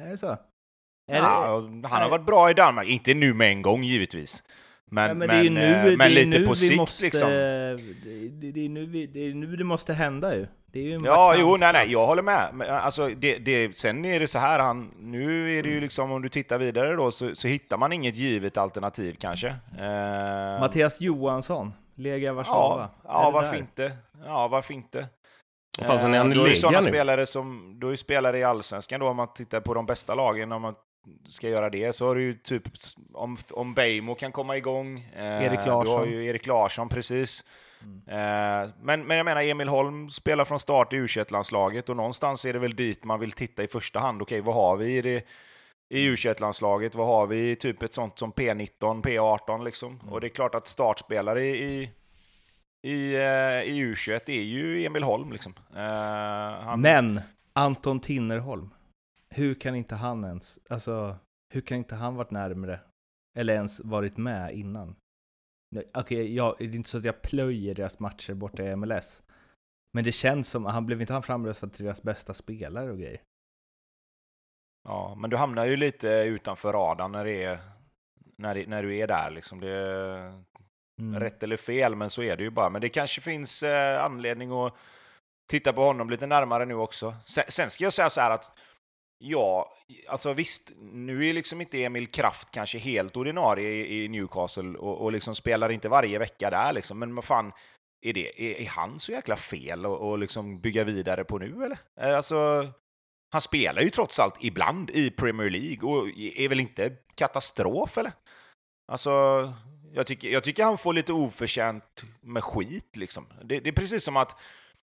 Är det så? Är ja, det, han har varit bra i Danmark. Inte nu med en gång givetvis. Men, ja, men, men, det är nu, eh, men lite på sikt måste, liksom. Det, det, är nu vi, det är nu det måste hända ju. Det är ju ja, jo, nej, nej, jag håller med. Men, alltså, det, det, sen är det så här, han, nu är det ju liksom, om du tittar vidare då, så, så hittar man inget givet alternativ kanske. Eh, Mattias Johansson, Lega Warszawa. Ja, ja varför inte? Ja, varför inte? Vad fan, sen är han i ju ligan sådana nu. spelare som, du har ju spelare i Allsvenskan då, om man tittar på de bästa lagen, om man ska göra det, så har du ju typ, om, om Beijmo kan komma igång, eh, Erik du har Larsson. ju Erik Larsson, precis. Eh, men, men jag menar, Emil Holm spelar från start i u landslaget och någonstans är det väl dit man vill titta i första hand. Okej, vad har vi i, det, i u landslaget Vad har vi i typ ett sånt som P19, P18 liksom? Och det är klart att startspelare i, i, eh, i U21 är ju Emil Holm liksom. Eh, han, Men Anton Tinnerholm, hur kan inte han ens, alltså, hur kan inte han varit närmre? Eller ens varit med innan? Okej, jag, det är inte så att jag plöjer deras matcher borta i MLS. Men det känns som, han blev inte han framröstad till deras bästa spelare och grejer? Ja, men du hamnar ju lite utanför radarn när, det är, när, det, när du är där. Liksom. Det är Mm. rätt eller fel, men så är det ju bara. Men det kanske finns eh, anledning att titta på honom lite närmare nu också. Sen, sen ska jag säga så här att Ja, alltså visst, nu är liksom inte Emil Kraft kanske helt ordinarie i, i Newcastle och, och liksom spelar inte varje vecka där liksom, men vad fan, är, det, är, är han så jäkla fel att och liksom bygga vidare på nu eller? Eh, alltså, han spelar ju trots allt ibland i Premier League och är väl inte katastrof eller? Alltså, jag tycker, jag tycker han får lite oförtjänt med skit liksom. Det, det är precis som att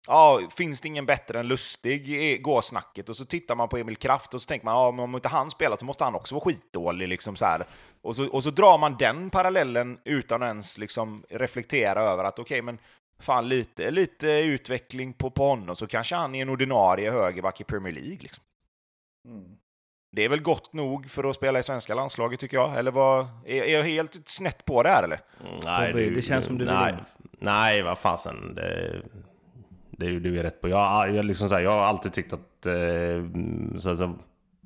Ja, finns det ingen bättre än Lustig, går snacket. Och så tittar man på Emil Kraft och så tänker man, ja, men om inte han spelar så måste han också vara skitdålig. Liksom så här. Och, så, och så drar man den parallellen utan att ens liksom reflektera över att okej, men fan lite, lite utveckling på, på honom så kanske han är en ordinarie högerback i Premier League. Liksom. Det är väl gott nog för att spela i svenska landslaget tycker jag. Eller vad, är, är jag helt snett på det här eller? Mm, Nej, Bobby, det känns som du vill nej, in. nej, vad fasen. Det, det är ju du är rätt på. Jag, jag, liksom så här, jag har alltid tyckt att, eh, så att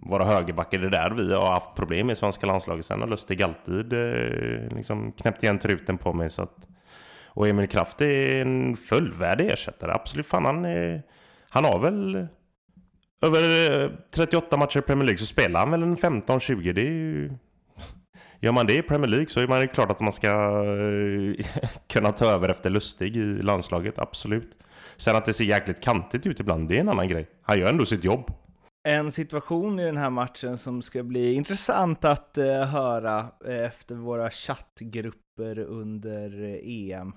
våra högerbackar, det är där vi har haft problem med i svenska landslaget. Sen har Lustig alltid eh, liksom knäppt igen truten på mig. Så att, och Emil Kraft är en fullvärdig ersättare. Absolut. Fan, han, är, han har väl över eh, 38 matcher i Premier League så spelar han väl en 15-20. Det är ju... Gör man det i Premier League så är man ju klart att man ska eh, kunna ta över efter Lustig i landslaget, absolut. Sen att det ser jäkligt kantigt ut ibland, det är en annan grej. Han gör ändå sitt jobb. En situation i den här matchen som ska bli intressant att eh, höra eh, efter våra chattgrupper under eh, EM.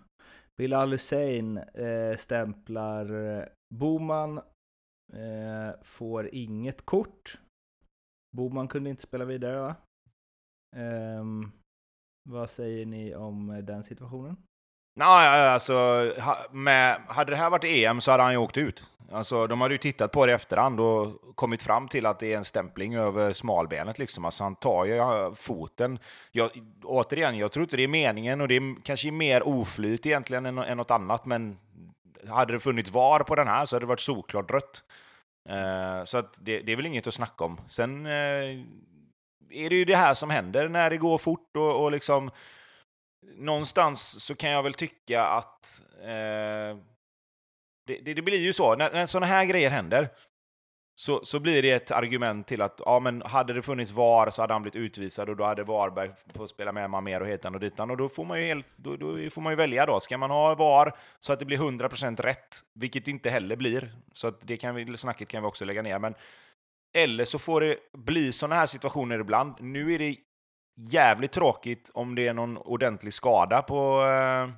Bilal Hussein eh, stämplar eh, Boman, eh, får inget kort. Boman kunde inte spela vidare va? Ehm, vad säger ni om eh, den situationen? Nej, alltså, med, hade det här varit EM så hade han ju åkt ut. Alltså, de hade ju tittat på det i efterhand och kommit fram till att det är en stämpling över smalbenet. Liksom. Alltså, han tar ju foten. Jag, återigen, jag tror inte det är meningen och det är kanske mer oflyt egentligen än, än något annat, men hade det funnits VAR på den här så hade det varit solklart rött. Eh, så att det, det är väl inget att snacka om. Sen eh, är det ju det här som händer när det går fort och, och liksom någonstans så kan jag väl tycka att eh, det, det, det blir ju så, när, när sådana här grejer händer så, så blir det ett argument till att ja, men hade det funnits VAR så hade han blivit utvisad och då hade Varberg fått spela med man mer och Hetan och ditan och då får man ju, helt, då, då får man ju välja då. Ska man ha VAR så att det blir 100% rätt, vilket det inte heller blir, så att det kan vi, snacket kan vi också lägga ner, men eller så får det bli sådana här situationer ibland. Nu är det jävligt tråkigt om det är någon ordentlig skada på, eh,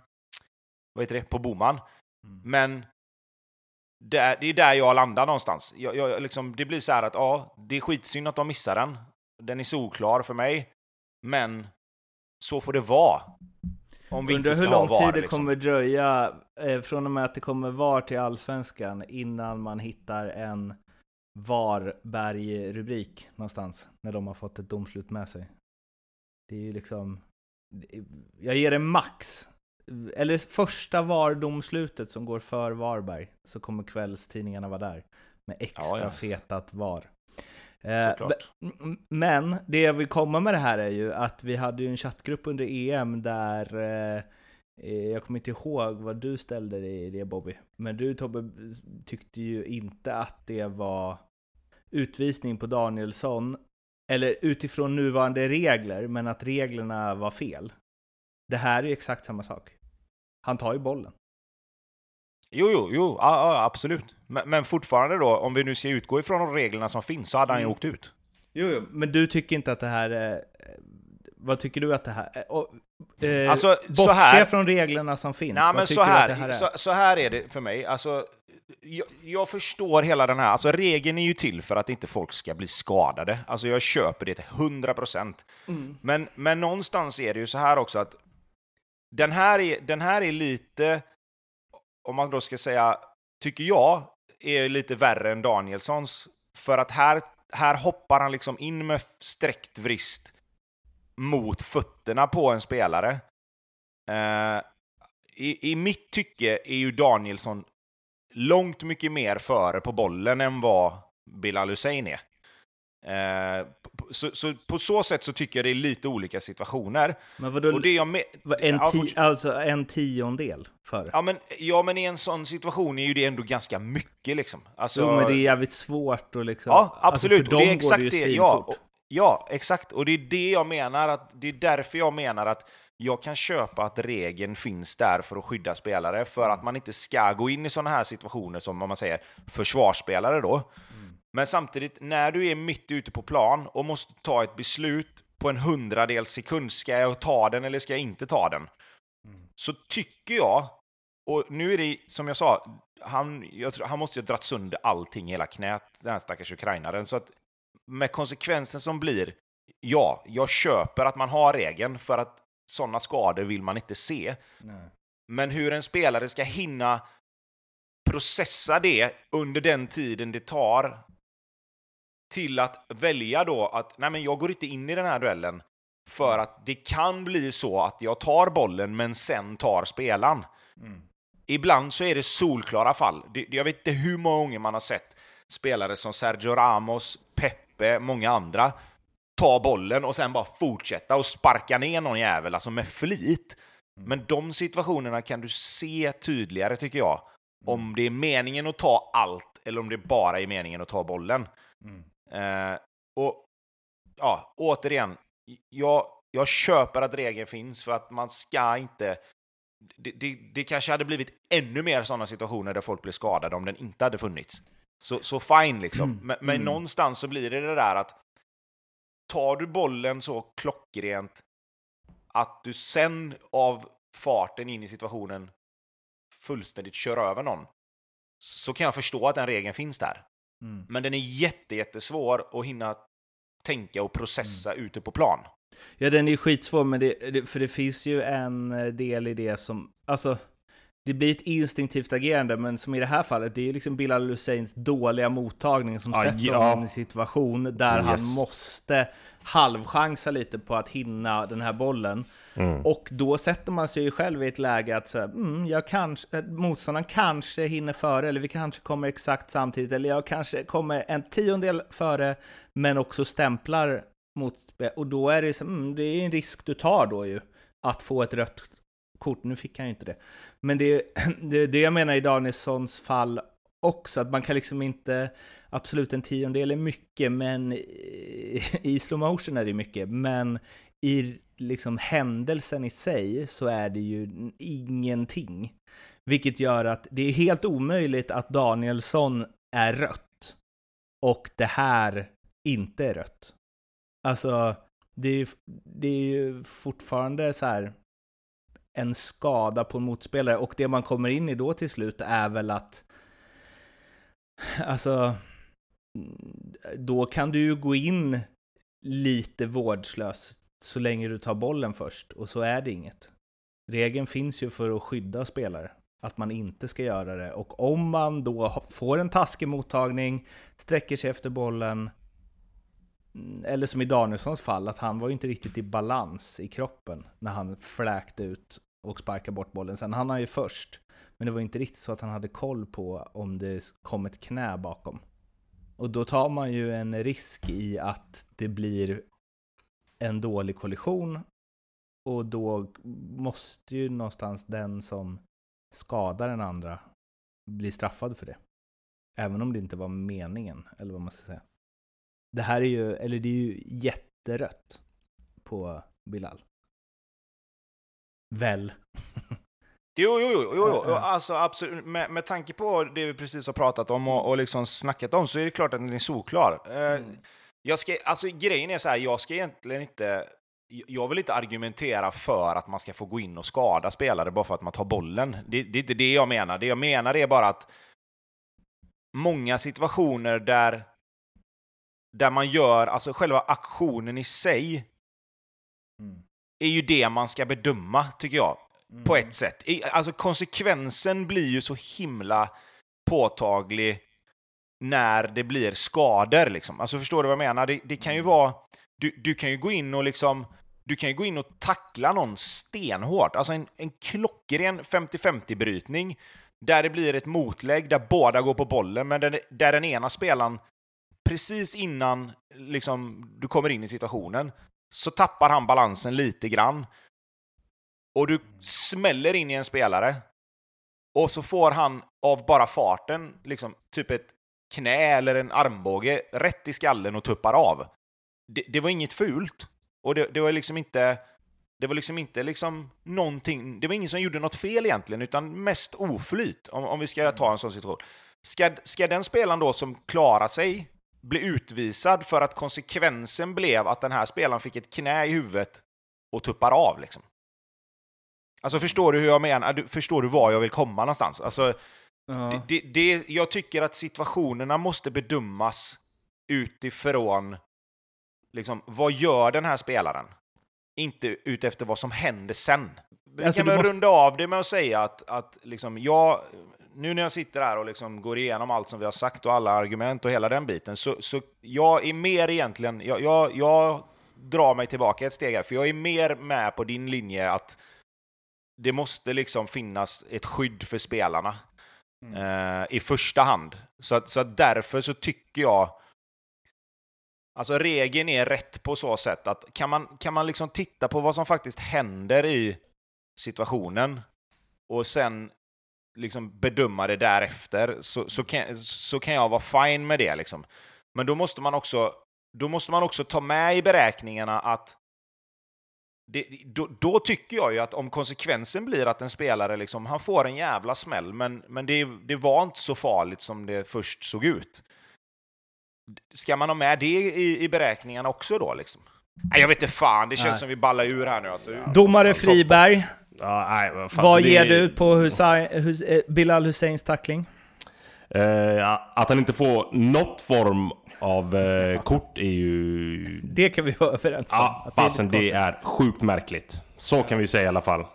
vad heter det, på Boman. Men där, det är där jag landar någonstans. Jag, jag, liksom, det blir så här att ja, det är skitsynd att de missar den. Den är solklar för mig. Men så får det vara. Om vi Undrar inte hur ska ha lång VAR. tid det liksom. kommer dröja eh, från och med att det kommer VAR till Allsvenskan innan man hittar en VAR-berg-rubrik någonstans när de har fått ett domslut med sig. Det är ju liksom... Jag ger det max. Eller första VAR-domslutet som går för Varberg så kommer kvällstidningarna vara där med extra Ja, ja. fetat VAR. Eh, Såklart. Men det jag vill komma med det här är ju att vi hade ju en chattgrupp under EM där eh, eh, jag kommer inte ihåg vad du ställde dig i det Bobby. Men du Tobbe tyckte ju inte att det var utvisning på Danielsson. Eller utifrån nuvarande regler, men att reglerna var fel. Det här är ju exakt samma sak. Han tar ju bollen. Jo, jo, jo, ja, ja, absolut. Men, men fortfarande då, om vi nu ska utgå ifrån de reglerna som finns, så hade han ju Mm. åkt ut. Jo, jo, men du tycker inte att det här är... Vad tycker du att det här är? Och, eh, Alltså, så bortse här- från reglerna som finns, Nej, vad men tycker så du att det här, här är? så, så här är det för mig. Alltså, jag, jag förstår hela den här, alltså regeln är ju till för att inte folk ska bli skadade. Alltså jag köper det till 100%. Mm. Men, men någonstans är det ju så här också att den här är, den här är lite, om man då ska säga, tycker jag, är lite värre än Danielssons. För att här, här hoppar han liksom in med sträckt vrist mot fötterna på en spelare. Eh, i, I mitt tycke är ju Danielsson långt mycket mer före på bollen än vad Bilal Hussein är. Eh, så, så på så sätt så tycker jag det är lite olika situationer. Men vadå, Och det jag med, en, ja, ti, alltså en tiondel för? ja, men, ja, men i en sån situation är ju det ändå ganska mycket liksom. Alltså, jo, men det är jävligt svårt att liksom... Ja, alltså, absolut. för och det dem är exakt går det det. ju Ja, svinfort. och, ja, exakt. Och det är det jag menar. att Det är därför jag menar att jag kan köpa att regeln finns där för att skydda spelare, för att man inte ska gå in i sådana här situationer som, om man säger, försvarsspelare då. Men samtidigt, när du är mitt ute på plan och måste ta ett beslut på en hundradels sekund, ska jag ta den eller ska jag inte ta den? Så tycker jag, och nu är det som jag sa, han, jag tror, han måste ju ha dragit sönder allting i hela knät, den här stackars ukrainaren. Så att med konsekvensen som blir, ja, jag köper att man har regeln för att sådana skador vill man inte se. Nej. Men hur en spelare ska hinna processa det under den tiden det tar till att välja då att nej men jag går inte in i den här duellen för att det kan bli så att jag tar bollen men sen tar spelaren. Mm. Ibland så är det solklara fall. Jag vet inte hur många gånger man har sett spelare som Sergio Ramos, Pepe, många andra ta bollen och sen bara fortsätta och sparka ner någon jävel, alltså med flit. Men de situationerna kan du se tydligare, tycker jag. Om det är meningen att ta allt eller om det bara är meningen att ta bollen. Eh, och ja, återigen, jag, jag köper att regeln finns för att man ska inte... Det, det, det kanske hade blivit ännu mer sådana situationer där folk blir skadade om den inte hade funnits. Så, så fine liksom. Men, men Mm. någonstans så blir det det där att tar du bollen så klockrent att du sen av farten in i situationen fullständigt kör över någon, så kan jag förstå att den regeln finns där. Mm. Men den är jätte, jättesvår att hinna tänka och processa Mm. ute på plan. Ja, den är skitsvår, men det, det, för det finns ju en eh, del i det som... Alltså, det blir ett instinktivt agerande, men som i det här fallet, det är ju liksom Bilal Husseins dåliga mottagning som sätter ja. honom i en situation där han Yes. måste halvchansa lite på att hinna den här bollen. Mm. Och då sätter man sig ju själv i ett läge att så här, mm, jag kanske, eh, motståndaren kanske hinner före, eller vi kanske kommer exakt samtidigt, eller jag kanske kommer en tiondel före, men också stämplar mot Och då är det så, mm, det är en risk du tar då ju, att få ett rött kort. Nu fick han ju inte det. Men det är det, det jag menar i Danielssons fall också, att man kan liksom inte, absolut en tiondel är mycket, men i, i slow motion är det mycket, men i liksom händelsen i sig så är det ju ingenting. Vilket gör att det är helt omöjligt att Danielsson är rött och det här inte är rött. Alltså, det är ju, det är ju fortfarande så här en skada på en motspelare och det man kommer in i då till slut är väl att alltså då kan du ju gå in lite vårdslöst så länge du tar bollen först och så är det inget. Regeln finns ju för att skydda spelare, att man inte ska göra det. Och om man då får en taskig mottagning, sträcker sig efter bollen, Mm, eller som i Danielssons fall, att han var ju inte riktigt i balans i kroppen när han fläkte ut och sparkade bort bollen. Sen han ju först, men det var inte riktigt så att han hade koll på om det kom ett knä bakom. Och då tar man ju en risk i att det blir en dålig kollision och då måste ju någonstans den som skadar den andra bli straffad för det. Även om det inte var meningen, eller vad man ska säga. Det här är ju, eller det är ju jätterött på Bilal. Väl. Jo, jo, jo, jo, jo. Alltså, absolut. Med, med tanke på det vi precis har pratat om och, och liksom snackat om så är det klart att den är solklar. Eh, jag ska, alltså, grejen är så här, jag ska egentligen inte... Jag vill inte argumentera för att man ska få gå in och skada spelare bara för att man tar bollen. Det, det är inte det jag menar. Det jag menar är bara att många situationer där, där man gör, alltså själva aktionen i sig, är ju det man ska bedöma, tycker jag. På ett sätt. Alltså konsekvensen blir ju så himla påtaglig när det blir skador. Liksom. Alltså förstår du vad jag menar? Det, det kan ju vara... Du, du kan ju gå in och liksom... Du kan ju gå in och tackla någon stenhårt. Alltså en, en klockren 50-50 brytning där det blir ett motlägg där båda går på bollen, men där, där den ena spelaren precis innan liksom, du kommer in i situationen så tappar han balansen lite grann. Och du smäller in i en spelare. Och så får han av bara farten, liksom, typ ett knä eller en armbåge rätt i skallen och tuppar av. Det, det var inget fult. Och det, det var liksom inte... Det var liksom inte liksom någonting... Det var ingen som gjorde något fel egentligen, utan mest oflyt, om, om vi ska ta en sån situation. Ska, ska den spelaren då som klarar sig bli utvisad för att konsekvensen blev att den här spelaren fick ett knä i huvudet och tuppar av liksom? Alltså förstår du hur jag menar? Förstår du var jag vill komma någonstans? Alltså, Ja. det, det, det, jag tycker att situationerna måste bedömas utifrån liksom, vad gör den här spelaren? Inte utefter vad som händer sen. Vi Alltså, kan väl måste- runda av det med att säga att, att liksom, jag, nu när jag sitter här och liksom går igenom allt som vi har sagt och alla argument och hela den biten, så, så jag är mer egentligen, jag, jag, jag drar mig tillbaka ett steg här, för jag är mer med på din linje att det måste liksom finnas ett skydd för spelarna eh, i första hand. Så, att, så att därför så tycker jag Alltså regeln är rätt på så sätt att kan man, kan man liksom titta på vad som faktiskt händer i situationen och sen liksom bedöma det därefter så, så, kan, så kan jag vara fine med det. Liksom. Men då måste man också, då måste man också ta med i beräkningarna att det, då, då tycker jag ju att om konsekvensen blir att en spelare liksom, han får en jävla smäll, men, men det, det var inte så farligt som det först såg ut. Ska man ha med det i, i beräkningarna också då? Liksom? Nej, jag vet inte fan, det känns Nej. som vi ballar ur här nu. Alltså. Domare Friberg, Ja, nej, vad fan, vad det- ger du på Hussein, Hus, eh, Bilal Husseins tackling? Eh, att han inte får något form av eh, kort är ju... Det kan vi vara överens om. Ja, det fasen det är sjukt märkligt. Så kan vi säga i alla fall.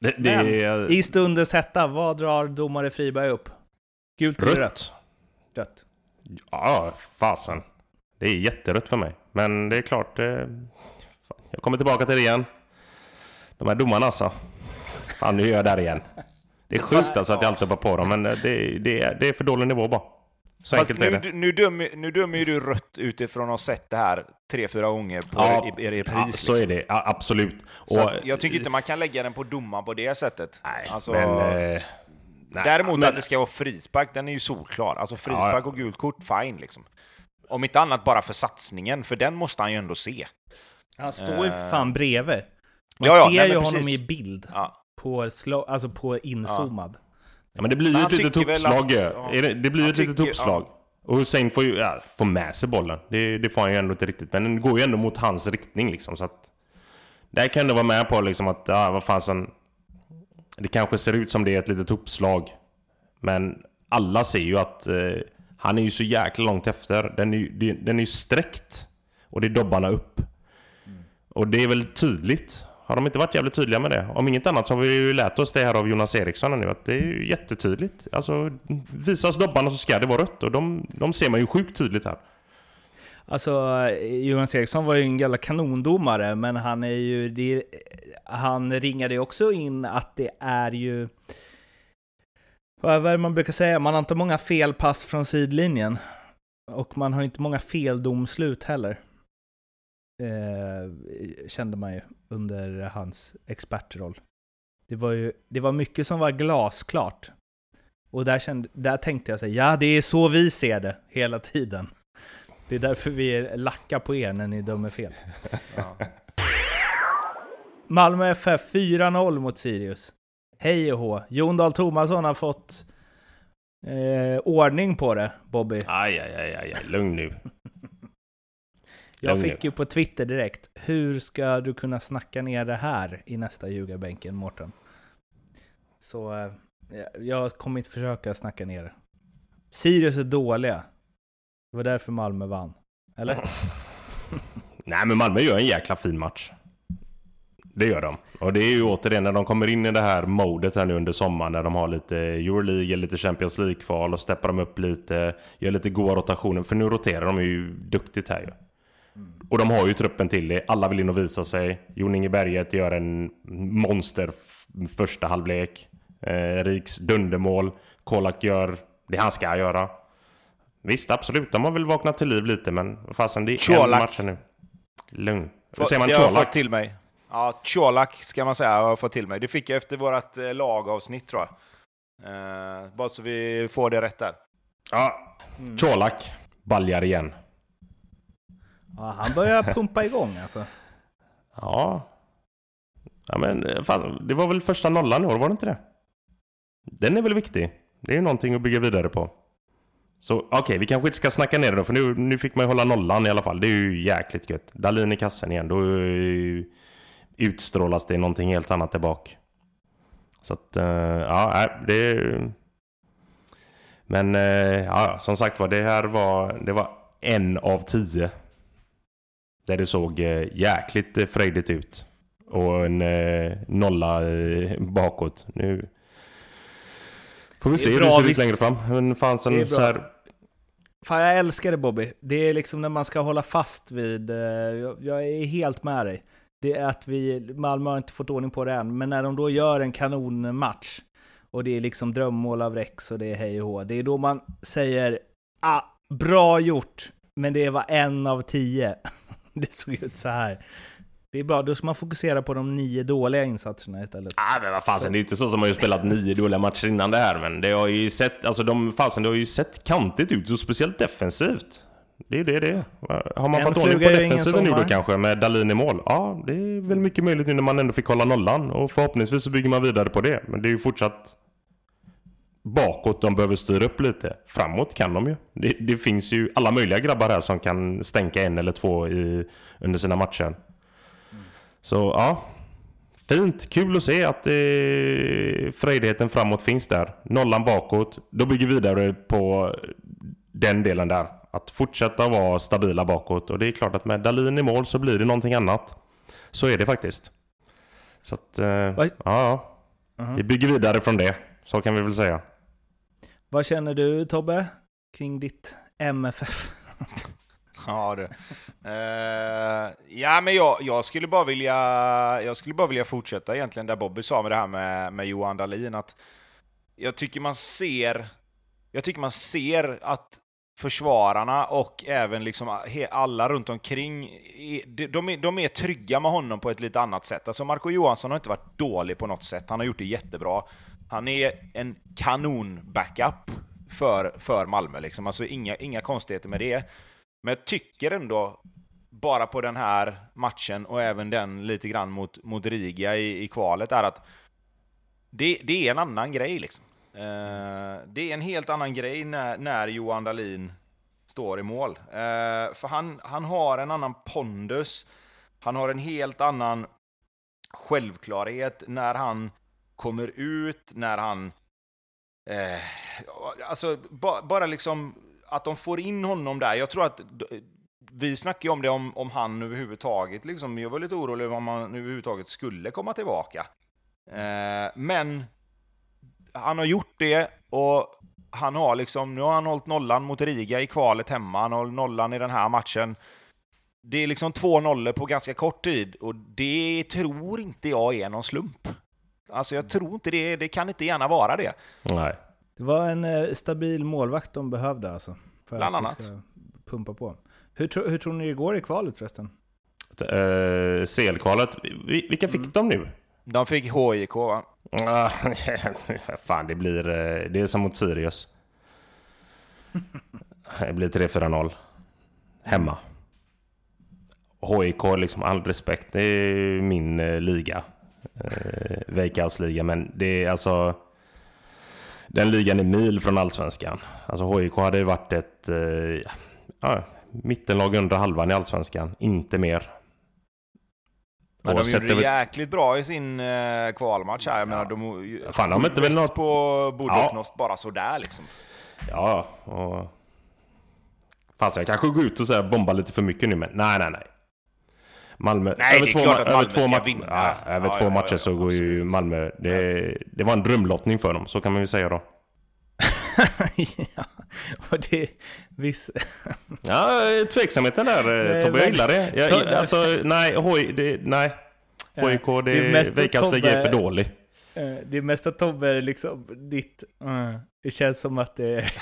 Det, det Men, är I stundens hetta, vad drar domare Friberg upp? Gult eller rött? rött. Rött. Ja, fasen. Det är jätterött för mig. Men det är klart, eh, jag kommer tillbaka till det igen. De här domarna alltså. Fan, nu är jag där igen. Det är schysst alltså att jag alltid hoppar på dem, men eh, det, det, är, det är för dålig nivå bara. Så Fast enkelt är nu, det. nu, dömer, nu dömer ju du rött utifrån att ha sett det här tre, fyra gånger på Ja, i, i repris. ja, så liksom. är det. Ja, absolut. Så Och, jag tycker inte man kan lägga den på domaren på det sättet. Nej, alltså, men... Eh, nej, däremot men, att det ska vara frispark, den är ju solklar. Alltså frispark Ja, ja. och gult kort, fine liksom. Om inte annat bara för satsningen, för den måste han ju ändå se. Han står ju för fan bredvid. Man Ja, ja, ser nej, ju men honom precis. i bild. Ja. På, slow, alltså på inzoomad. Ja, men det blir ju ett litet uppslag att- ju. ja. Det, det blir ju ett litet tycker- uppslag. Och Hussein får ju ja, få med sig bollen. Det, det får han ju ändå inte riktigt. Men den går ju ändå mot hans riktning liksom. Så att... Där kan du vara med på liksom att, ja vad fasen. Det kanske ser ut som det är ett litet uppslag. Men alla ser ju att eh, han är ju så jäkla långt efter. Den är ju, den är ju sträckt. Och det är dobbarna upp. Och det är väl tydligt. Har de inte varit jävligt tydliga med det? Om inget annat så har vi ju lärt oss det här av Jonas Eriksson nu att det är ju jättetydligt. Alltså visas dobbarna så ska det vara rött och de, de ser man ju sjukt tydligt här. Alltså, Jonas Eriksson var ju en jävla kanondomare, men han är ju... Det, han ringade ju också in att det är ju... Vad är det man brukar säga? Man har inte många felpass från sidlinjen. Och man har inte många feldomslut heller. Eh, kände man ju under hans expertroll. Det var ju det var mycket som var glasklart. Och där, kände, där tänkte jag så här, ja det är så vi ser det hela tiden. Det är därför vi är lacka på er när ni dömer fel. Ja. Malmö FF 4-0 mot Sirius. hej och hå. Jon Dahl Tomasson har fått eh, ordning på det, Bobby. Aj, aj, aj, aj, aj. lugn nu. Jag fick ju på Twitter direkt, hur ska du kunna snacka ner det här i nästa ljugarbänken, Mårten? Så eh, jag kommer inte försöka snacka ner det. Sirius är dåliga. Det var därför Malmö vann. Eller? Nej, men Malmö gör en jäkla fin match. Det gör de. Och det är ju återigen när de kommer in i det här modet här nu under sommaren när de har lite Euroleague, lite Champions League-kval och steppar de upp lite, gör lite goda rotationer. För nu roterar de ju duktigt här ju. Och de har ju truppen till det. Alla vill in och visa sig. Jon Inge Berget gör en monster första halvlek. Eh, Riks dundermål. Kolak gör det han ska göra. Visst, absolut. De har väl vaknat till liv lite, men fasen, det är Colak. en match nu. Lugn. Hur säger man det har jag Colak? fått till mig. Ja, Colak ska man säga har jag fått till mig. Det fick jag efter vårt eh, lagavsnitt tror jag. Eh, bara så vi får det rätt där. Ja, Colak. Baljar igen. Ja, han börjar pumpa igång alltså. Ja. Ja men fan, det var väl första nollan i år, var det inte det? Den är väl viktig? Det är ju någonting att bygga vidare på. Så okej, vi kanske inte ska snacka ner det då, för nu, nu fick man ju hålla nollan i alla fall. Det är ju jäkligt gött. Dalin i kassen igen, då eh, utstrålas det någonting helt annat där bak. Så att, eh, ja, det... Men eh, ja, som sagt var, det här var, det var en av tio. Där det såg eh, jäkligt eh, frejdigt ut. Och en eh, nolla bakåt. Nu får vi se hur det ser ut längre fram. Men fanns en så här... Fan, jag älskar det Bobby. Det är liksom när man ska hålla fast vid... Jag, jag är helt med dig. Det är att vi... Malmö har inte fått ordning på det än, men när de då gör en kanonmatch och det är liksom drömmål av Rex och det är hej och hå. Det är då man säger ah, bra gjort, men det var en av tio. Det såg ut så här. Det är bra, då ska man fokusera på de nio dåliga insatserna istället. Ah, men vad fasen, det är inte så som man har ju spelat nio dåliga matcher innan det här. Men det har ju sett, alltså de, fasen, det har ju sett kantigt ut, så speciellt defensivt. Det är det det. Har man En fått ordning på defensiven nu då kanske, med Dalin i mål? Ja, det är väl mycket möjligt nu när man ändå fick hålla nollan. Och förhoppningsvis så bygger man vidare på det. Men det är ju fortsatt bakåt de behöver styra upp lite. Framåt kan de ju. Det, det finns ju alla möjliga grabbar här som kan stänka en eller två i, under sina matcher. Så ja, fint. Kul att se att eh, frejdigheten framåt finns där. Nollan bakåt. Då bygger vi vidare på den delen där. Att fortsätta vara stabila bakåt. Och det är klart att med Dalin i mål så blir det någonting annat. Så är det faktiskt. Så att, eh, ja, ja. Mhm. Vi bygger vidare från det. Så kan vi väl säga. Vad känner du Tobbe kring ditt MFF? Ja du. Uh, ja men jag, jag skulle bara vilja jag skulle bara vilja fortsätta egentligen där Bobby sa med det här med, med Johan Dahlin att jag tycker man ser jag tycker man ser att försvararna och även liksom alla runt omkring de- de är, de är trygga med honom på ett lite annat sätt. Alltså Marco Johansson har inte varit dålig på något sätt. Han har gjort det jättebra. Han är en kanon-backup för, för Malmö. Liksom. Alltså inga, inga konstigheter med det. Men jag tycker ändå, bara på den här matchen och även den lite grann mot, mot Riga i, i kvalet, är att det, det är en annan grej liksom. Eh, det är en helt annan grej när, när Johan Dahlin står i mål. Eh, för han, han har en annan pondus, han har en helt annan självklarhet när han kommer ut, när han... Eh, alltså, ba, bara liksom att de får in honom där. Jag tror att vi snackade ju om det om, om han överhuvudtaget. Liksom. Jag var lite orolig över om han överhuvudtaget skulle komma tillbaka. Eh, men han har gjort det och han har liksom, nu har han hållit nollan mot Riga i kvalet hemma, han har hållit nollan i den här matchen. Det är liksom två nollor på ganska kort tid och det tror inte jag är någon slump. Alltså jag tror inte det, det kan inte gärna vara det. Nej. Det var en eh, stabil målvakt de behövde alltså. För Bland att annat. ska pumpa på. Hur, tro, hur tror ni det går i kvalet förresten? Uh, CL-kvalet. Vi- Vilka fick de nu? De fick HIK va? Ah, Fan, det blir... eh, Det är som mot Sirius. Det blir 3-4-0. Hemma. HIK, liksom all respekt, det är min eh, liga. Eh, Veikkausliga, men det är alltså... Den ligan är mil från allsvenskan. Alltså HIK hade ju varit ett eh, ja, mittenlag under halvan i allsvenskan, inte mer. Men de gjorde det jäkligt bra i sin eh, kvalmatch här. Jag menar, de Fan, de inte väl något... på Buducnost ja. bara sådär liksom. Ja, och... Fast jag kanske går ut och så bombar lite för mycket nu, men nej, nej, nej. Malmö, nej, över det är två, klart att Malmö över två ska vinna. Ja, över ja, två ja, matcher så går ju Malmö... Det, det var en drömlottning för dem, så kan man väl säga då. ja, och det... Viss... ja, tveksamheten där eh, Tobbe, jag gillar det. Jag, alltså, nej, hoj, det, nej. HIK, det, det Veikans liga är för dålig. Eh, det är mest att Tobbe är liksom ditt... Uh, det känns som att det är...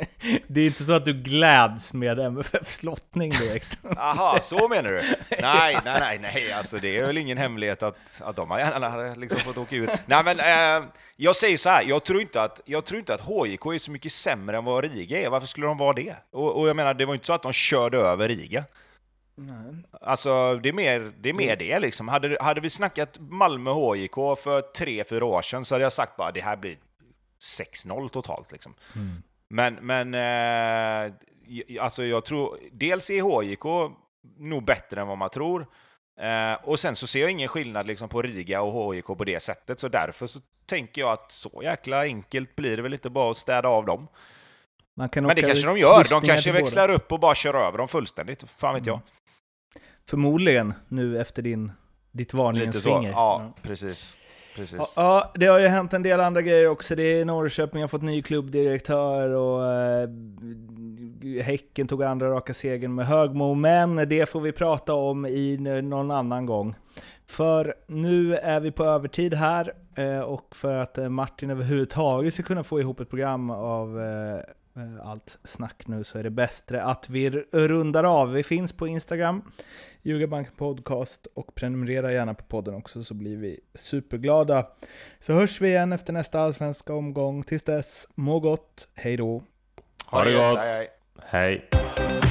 det är inte så att du gläds med MFFs lottning direkt. Jaha, så menar du? Nej, nej, nej, nej, alltså det är väl ingen hemlighet att, att de har gärna liksom fått åka ur. Nej, men eh, jag säger så här, jag tror, inte att, jag tror inte att HIK är så mycket sämre än vad Riga är. Varför skulle de vara det? Och, och jag menar, det var inte så att de körde över Riga. Nej. Alltså, det är mer det, är mer det liksom. Hade, hade vi snackat Malmö HIK för tre, fyra år sedan så hade jag sagt bara det här blir 6-0 totalt liksom. Mm. Men, men eh, alltså jag tror, dels är HIK nog bättre än vad man tror. Eh, och sen så ser jag ingen skillnad liksom på Riga och HIK på det sättet, så därför så tänker jag att så jäkla enkelt blir det väl inte bara att städa av dem. Men det kanske de gör. De kanske växlar upp och bara kör över dem fullständigt. Fan vet mm. jag. Förmodligen nu efter din, ditt varningens finger. Ja, ja, precis. Precis. Ja, det har ju hänt en del andra grejer också. Det är Norrköping har fått ny klubbdirektör och eh, Häcken tog andra raka segern med Högmo, men det får vi prata om i någon annan gång. För nu är vi på övertid här eh, och för att eh, Martin överhuvudtaget ska kunna få ihop ett program av eh, allt snack nu så är det bättre att vi rundar av. Vi finns på Instagram, Ljugarbanken Podcast och prenumerera gärna på podden också så blir vi superglada. Så hörs vi igen efter nästa allsvenska omgång. Tills dess, må gott, hej då! Ha det gott! hej! hej. hej.